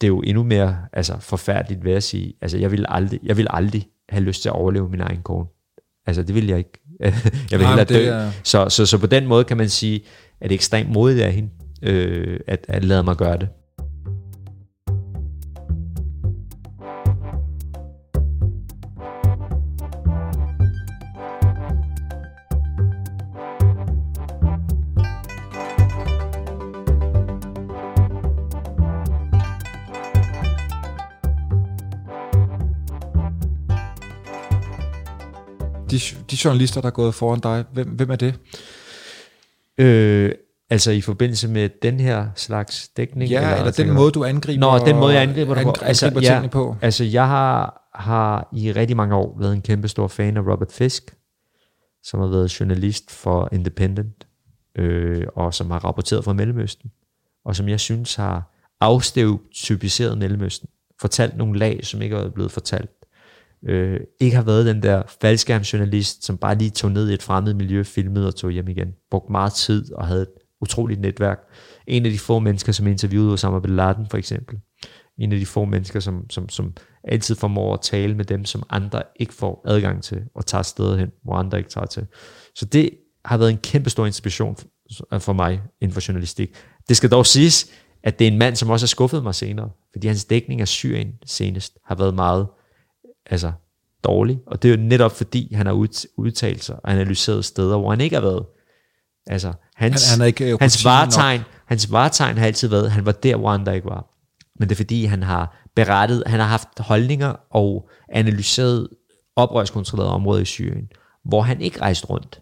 det er jo endnu mere altså, forfærdeligt ved at sige, altså jeg vil aldrig, jeg vil aldrig have lyst til at overleve min egen kone. Altså det vil jeg ikke. [LAUGHS] jeg vil hellere dø. Er... Så, så, så på den måde kan man sige, at det er ekstremt modigt af hende, øh, at, at lade mig gøre det. De, de journalister, der er gået foran dig, hvem, hvem er det? Øh, altså i forbindelse med den her slags dækning? Ja, eller, eller den måde, du angriber Nå, den måde, jeg angriber, angriber på. Altså, angriber ja, på. Altså, jeg har, har i rigtig mange år været en kæmpe stor fan af Robert Fisk, som har været journalist for Independent, øh, og som har rapporteret fra Mellemøsten, og som jeg synes har afstereotypiseret Mellemøsten, fortalt nogle lag, som ikke er blevet fortalt øh, ikke har været den der faldskærmsjournalist, som bare lige tog ned i et fremmed miljø, filmede og tog hjem igen. Brugt meget tid og havde et utroligt netværk. En af de få mennesker, som interviewede Osama Bin Laden for eksempel. En af de få mennesker, som, som, som altid formår at tale med dem, som andre ikke får adgang til, og tager steder hen, hvor andre ikke tager til. Så det har været en kæmpe stor inspiration for mig inden for journalistik. Det skal dog siges, at det er en mand, som også har skuffet mig senere, fordi hans dækning af Syrien senest har været meget altså, dårlig. Og det er jo netop fordi, han har udtalt sig og analyseret steder, hvor han ikke har været. Altså, hans, han, han ikke øh, hans, varetegn, hans varetegn har altid været, han var der, hvor andre ikke var. Men det er fordi, han har berettet, han har haft holdninger og analyseret oprørskontrollerede områder i Syrien, hvor han ikke rejste rundt.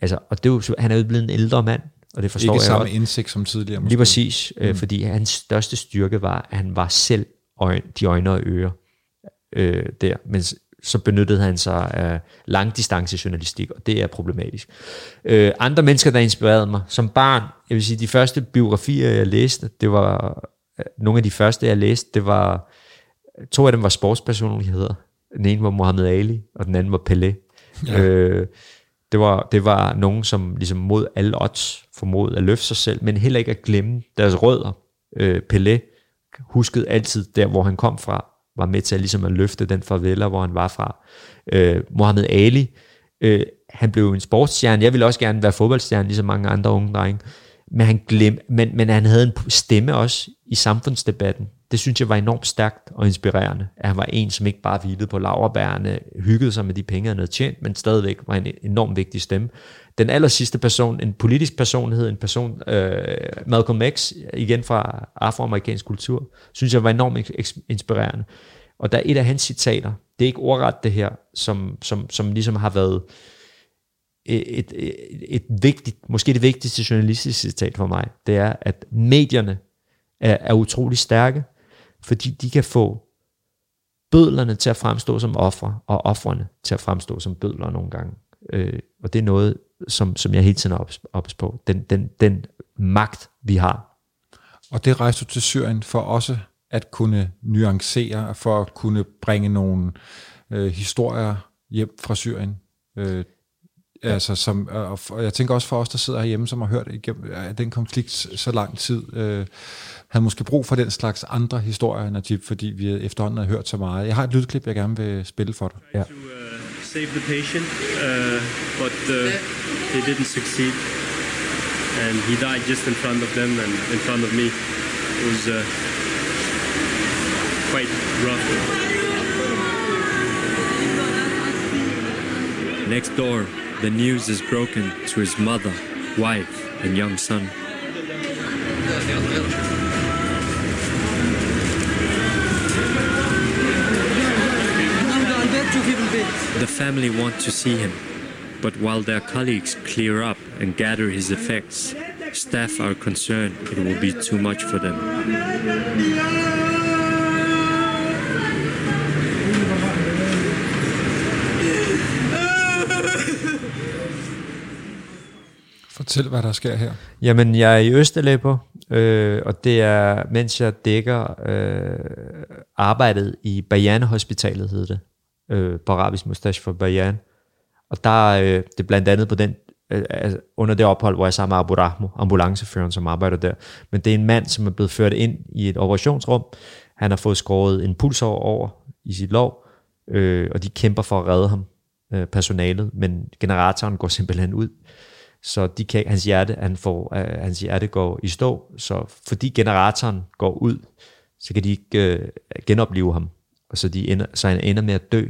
Altså, og det er jo, han er jo blevet en ældre mand, og det forstår ikke jeg samme også. indsigt som tidligere. Måske. Lige præcis, øh, mm. fordi hans største styrke var, at han var selv øjne, de øjne og ører øh, der, men så benyttede han sig af langdistancejournalistik, og det er problematisk. Øh, andre mennesker, der inspirerede mig som barn, jeg vil sige, de første biografier, jeg læste, det var øh, nogle af de første, jeg læste, det var, to af dem var sportspersonligheder. Den ene var Muhammad Ali, og den anden var Pelé. Ja. Øh, det var, det var nogen, som ligesom mod alle odds formåede at løfte sig selv, men heller ikke at glemme deres rødder. Øh, Pelé huskede altid der, hvor han kom fra, var med til at, ligesom at løfte den favela, hvor han var fra. Øh, Mohammed Ali, øh, han blev en sportsstjerne. Jeg ville også gerne være fodboldstjerne, ligesom mange andre unge drenge. Men han, glem, men, men han havde en stemme også i samfundsdebatten. Det synes jeg var enormt stærkt og inspirerende, at han var en, som ikke bare hvilede på laverbærene, hyggede sig med de penge, han havde tjent, men stadigvæk var en enormt vigtig stemme. Den aller sidste person, en politisk personlighed, en person, øh, Malcolm X, igen fra afroamerikansk kultur, synes jeg var enormt inspirerende. Og der er et af hans citater, det er ikke ordret det her, som, som, som ligesom har været Øh, et, et, et vigtigt, måske det vigtigste journalistiske citat for mig, det er, at medierne er, er utrolig stærke, fordi de kan få bødlerne til at fremstå som ofre, og offrene til at fremstå som bødler nogle gange. Øh, og det er noget, som, som jeg hele tiden er ops på. Den, den, den magt, vi har. Og det rejste du til Syrien for også at kunne nuancere, for at kunne bringe nogle øh, historier hjem fra Syrien. Øh, altså som, og, og jeg tænker også for os, der sidder herhjemme, som har hørt igennem, at den konflikt så lang tid, øh, havde måske brug for den slags andre historier, Najib, fordi vi efterhånden har hørt så meget. Jeg har et lydklip, jeg gerne vil spille for dig. Ja. To, uh, save the patient, uh, but uh, they didn't succeed. And he died just in front of them and in front of me. It was uh, quite rough. Next door, the news is broken to his mother, wife, and young son. The family want to see him, but while their colleagues clear up and gather his effects, staff are concerned it will be too much for them. Fortæl, hvad der sker her. Jamen, jeg er i Østeleppo, øh, og det er, mens jeg dækker øh, arbejdet i Bayern Hospitalet, hedder det, øh, på arabisk mustache for Bayern. Og der øh, det er blandt andet på den, øh, altså, under det ophold, hvor jeg er sammen med Abu Rahmo, ambulanceføreren, som arbejder der. Men det er en mand, som er blevet ført ind i et operationsrum. Han har fået skåret en puls over i sit lov, øh, og de kæmper for at redde ham, øh, personalet, men generatoren går simpelthen ud så de kan, hans, hjerte, han får, uh, hans hjerte går i stå, så fordi generatoren går ud, så kan de ikke uh, genopleve ham, og så, de ender, så han ender med at dø,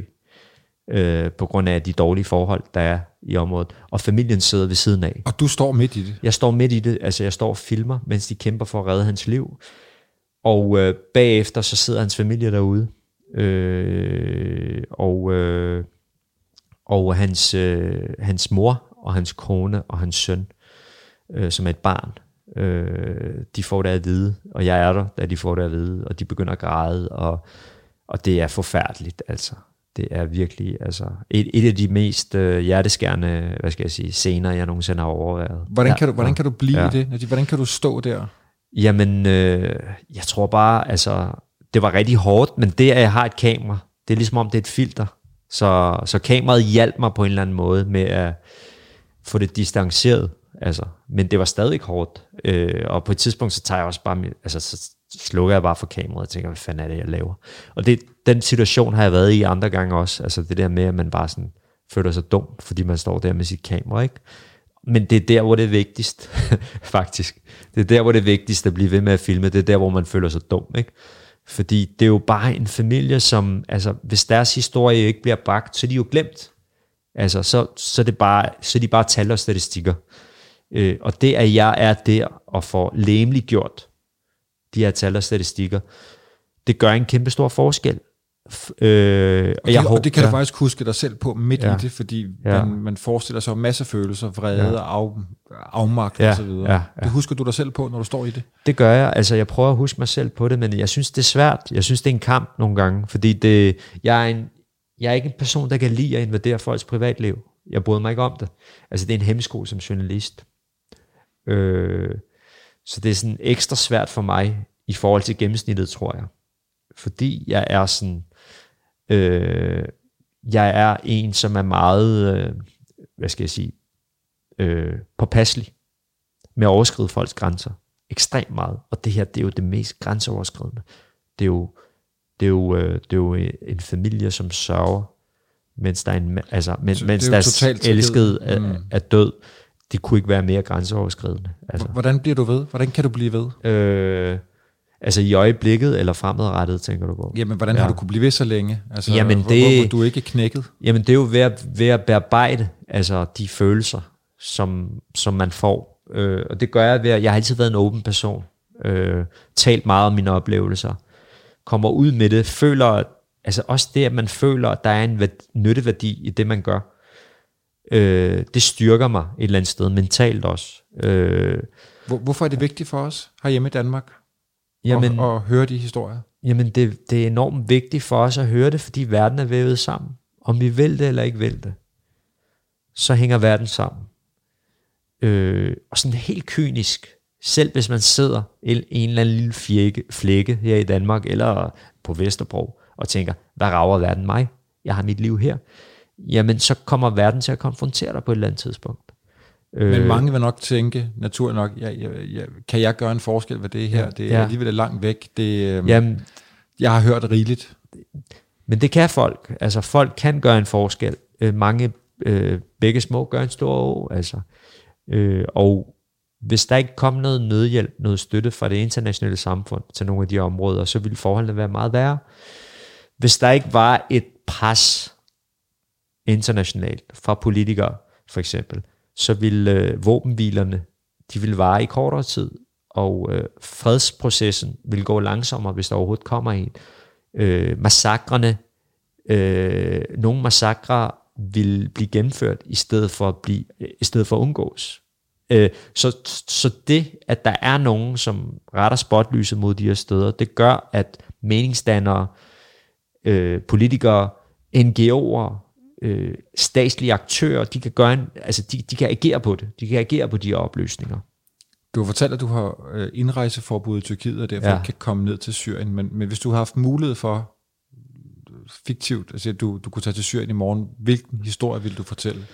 uh, på grund af de dårlige forhold, der er i området. Og familien sidder ved siden af. Og du står midt i det? Jeg står midt i det, altså jeg står og filmer, mens de kæmper for at redde hans liv. Og uh, bagefter, så sidder hans familie derude, uh, og, uh, og hans, uh, hans mor og hans kone og hans søn, øh, som er et barn, øh, de får det at vide, og jeg er der, da de får det at vide, og de begynder at græde, og, og det er forfærdeligt, altså. Det er virkelig altså, et, et af de mest øh, hjerteskærende hvad skal jeg sige, scener, jeg nogensinde har overvejet. Hvordan kan du, hvordan kan du blive ja. det? Hvordan kan du stå der? Jamen, øh, jeg tror bare, altså, det var rigtig hårdt, men det, at jeg har et kamera, det er ligesom om, det er et filter. Så, så kameraet hjalp mig på en eller anden måde med at, få det distanceret, altså. Men det var stadig hårdt, øh, og på et tidspunkt, så tager jeg også bare, altså, så slukker jeg bare for kameraet og tænker, hvad fanden er det, jeg laver? Og det, den situation har jeg været i andre gange også, altså det der med, at man bare sådan føler sig dum, fordi man står der med sit kamera, ikke? Men det er der, hvor det er vigtigst, [LAUGHS] faktisk. Det er der, hvor det er vigtigst at blive ved med at filme. Det er der, hvor man føler sig dum, ikke? Fordi det er jo bare en familie, som, altså, hvis deres historie ikke bliver bragt, så er de jo glemt. Altså, så, så, det bare, så de bare tal og statistikker. Øh, og det, at jeg er der og får gjort de her tal og statistikker, det gør en kæmpe stor forskel. Øh, og, det, jeg og det kan ja. du faktisk huske dig selv på midt ja. i det, fordi ja. man, man forestiller sig masse følelser, vrede, ja. af, afmagt ja. osv. Ja. Ja. Det husker du dig selv på, når du står i det? Det gør jeg. Altså, jeg prøver at huske mig selv på det, men jeg synes, det er svært. Jeg synes, det er en kamp nogle gange, fordi det, jeg er en, jeg er ikke en person, der kan lide at invadere folks privatliv. Jeg bryder mig ikke om det. Altså, det er en hemmesko som journalist. Øh, så det er sådan ekstra svært for mig i forhold til gennemsnittet, tror jeg. Fordi jeg er sådan, øh, jeg er en, som er meget, øh, hvad skal jeg sige, øh, påpasselig med at overskride folks grænser. Ekstremt meget. Og det her, det er jo det mest grænseoverskridende. Det er jo, det er jo, øh, det er jo en familie, som sørger, mens, der er en, altså, men, mens deres elskede er, mm. er død. Det kunne ikke være mere grænseoverskridende. Altså. Hvordan bliver du ved? Hvordan kan du blive ved? Øh, altså i øjeblikket eller fremadrettet, tænker du på? Jamen, hvordan ja. har du kunne blive ved så længe? Altså, jamen, det, hvor, hvor du ikke knækket? Jamen, det er jo ved at, ved at bearbejde altså, de følelser, som, som man får. Øh, og det gør jeg ved at, jeg har altid været en åben person. Øh, talt meget om mine oplevelser kommer ud med det, føler, altså også det, at man føler, at der er en nytteværdi i det, man gør, øh, det styrker mig et eller andet sted, mentalt også. Øh, Hvor, hvorfor er det vigtigt for os herhjemme i Danmark, jamen, at, at høre de historier? Jamen, det, det er enormt vigtigt for os at høre det, fordi verden er vævet sammen. Om vi vil det eller ikke vil det, så hænger verden sammen. Øh, og sådan helt kynisk, selv hvis man sidder i en eller anden lille flække, flække her i Danmark eller på Vesterbro og tænker, hvad rager verden mig? Jeg har mit liv her. Jamen, så kommer verden til at konfrontere dig på et eller andet tidspunkt. Men øh, mange vil nok tænke, naturligt nok, ja, ja, ja, kan jeg gøre en forskel ved det her? Det er ja. alligevel langt væk. Det, øh, Jamen, jeg har hørt rigeligt. Men det kan folk. Altså, folk kan gøre en forskel. Øh, mange, øh, begge små gør en stor år. Altså. Øh, og hvis der ikke kom noget nødhjælp, noget støtte fra det internationale samfund til nogle af de områder, så ville forholdene være meget værre. Hvis der ikke var et pres internationalt fra politikere for eksempel, så vil øh, våbenhvilerne, de vil vare i kortere tid, og øh, fredsprocessen vil gå langsommere, hvis der overhovedet kommer en. Øh, massakrene, øh, nogle massakre vil blive gennemført i stedet for at blive, i stedet for at undgås. Øh, så, så det, at der er nogen, som retter spotlyset mod de her steder, det gør, at meningsdannere, øh, politikere, NGO'er, øh, statslige aktører, de kan, gøre en, altså de, de kan agere på det. De kan agere på de her opløsninger. Du har fortalt, at du har øh, indrejseforbud i Tyrkiet, og derfor ja. kan komme ned til Syrien. Men, men hvis du har haft mulighed for, fiktivt, altså at du, du kunne tage til Syrien i morgen, hvilken historie vil du fortælle?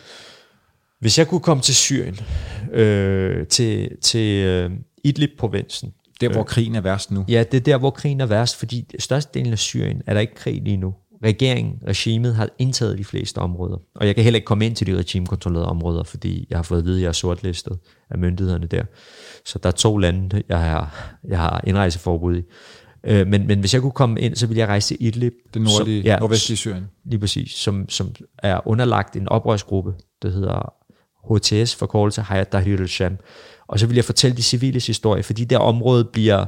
Hvis jeg kunne komme til Syrien, øh, til, til øh, Idlib-provinsen. Der, hvor øh, krigen er værst nu. Ja, det er der, hvor krigen er værst, fordi størstedelen af Syrien er der ikke krig lige nu. Regeringen, regimet har indtaget de fleste områder. Og jeg kan heller ikke komme ind til de regimekontrollerede områder, fordi jeg har fået at vide, at jeg er sortlistet af myndighederne der. Så der er to lande, jeg har, jeg har indrejseforbud i. Øh, men, men hvis jeg kunne komme ind, så ville jeg rejse til Idlib. Det nordlige, som, ja, nordvestlige Syrien. Lige præcis, som, som er underlagt en oprørsgruppe, der hedder HTS, forkortelse Hayat Tahrir al-Sham. Og så vil jeg fortælle de civiles historie, fordi det område bliver,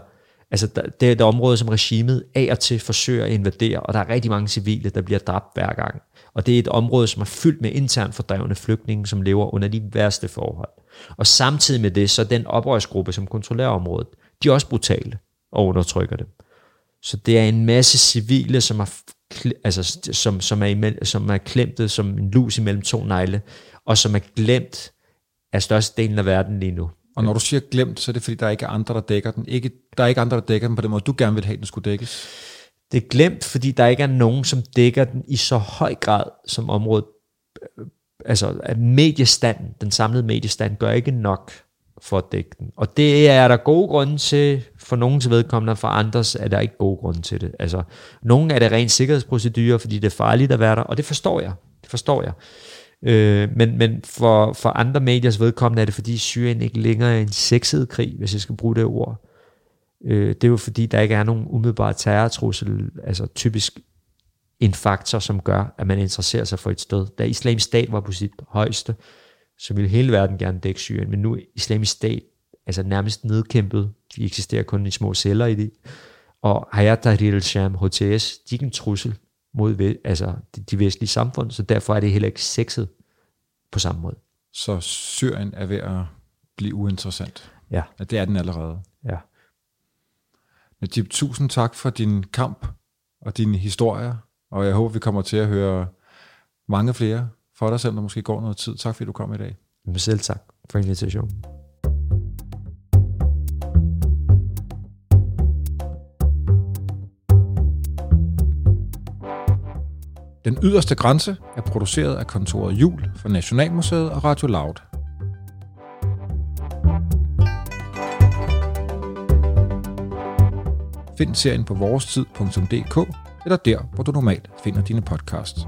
altså det er det område, som regimet af og til forsøger at invadere, og der er rigtig mange civile, der bliver dræbt hver gang. Og det er et område, som er fyldt med internt fordrevne flygtninge, som lever under de værste forhold. Og samtidig med det, så den oprørsgruppe, som kontrollerer området, de er også brutale og undertrykker dem. Så det er en masse civile, som er, altså, som, som er, imellem, som er klemte som en lus imellem to negle, og som er glemt af størstedelen af verden lige nu. Og når du siger glemt, så er det fordi, der ikke er andre, der dækker den. Ikke, der er ikke andre, der dækker den på den måde, du gerne vil have, den skulle dækkes. Det er glemt, fordi der ikke er nogen, som dækker den i så høj grad, som området altså at mediestanden, den samlede mediestand, gør ikke nok for at dække den. Og det er der gode grunde til, for nogens vedkommende, for andres er der ikke gode grunde til det. Altså, nogen er det rent sikkerhedsprocedurer, fordi det er farligt at være der, og det forstår jeg. Det forstår jeg. Øh, men men for, for andre mediers vedkommende er det, fordi Syrien ikke længere er en sexet krig, hvis jeg skal bruge det ord. Øh, det er jo fordi, der ikke er nogen umiddelbare terrortrussel, altså typisk en faktor, som gør, at man interesserer sig for et sted. Da islamisk stat var på sit højeste, så ville hele verden gerne dække Syrien, men nu er islamisk stat altså nærmest nedkæmpet. De eksisterer kun i små celler i det. Og Hayat Tahrir al-Sham, HTS, de er ikke en trussel mod altså, de vestlige samfund, så derfor er det heller ikke sexet på samme måde. Så Syrien er ved at blive uinteressant? Ja. ja det er den allerede? Ja. Najib, tusind tak for din kamp og dine historier, og jeg håber, vi kommer til at høre mange flere for dig, selvom der måske går noget tid. Tak fordi du kom i dag. Selv tak for invitationen. Den yderste grænse er produceret af kontoret Jul for Nationalmuseet og Radio Loud. Find serien på vorestid.dk eller der, hvor du normalt finder dine podcasts.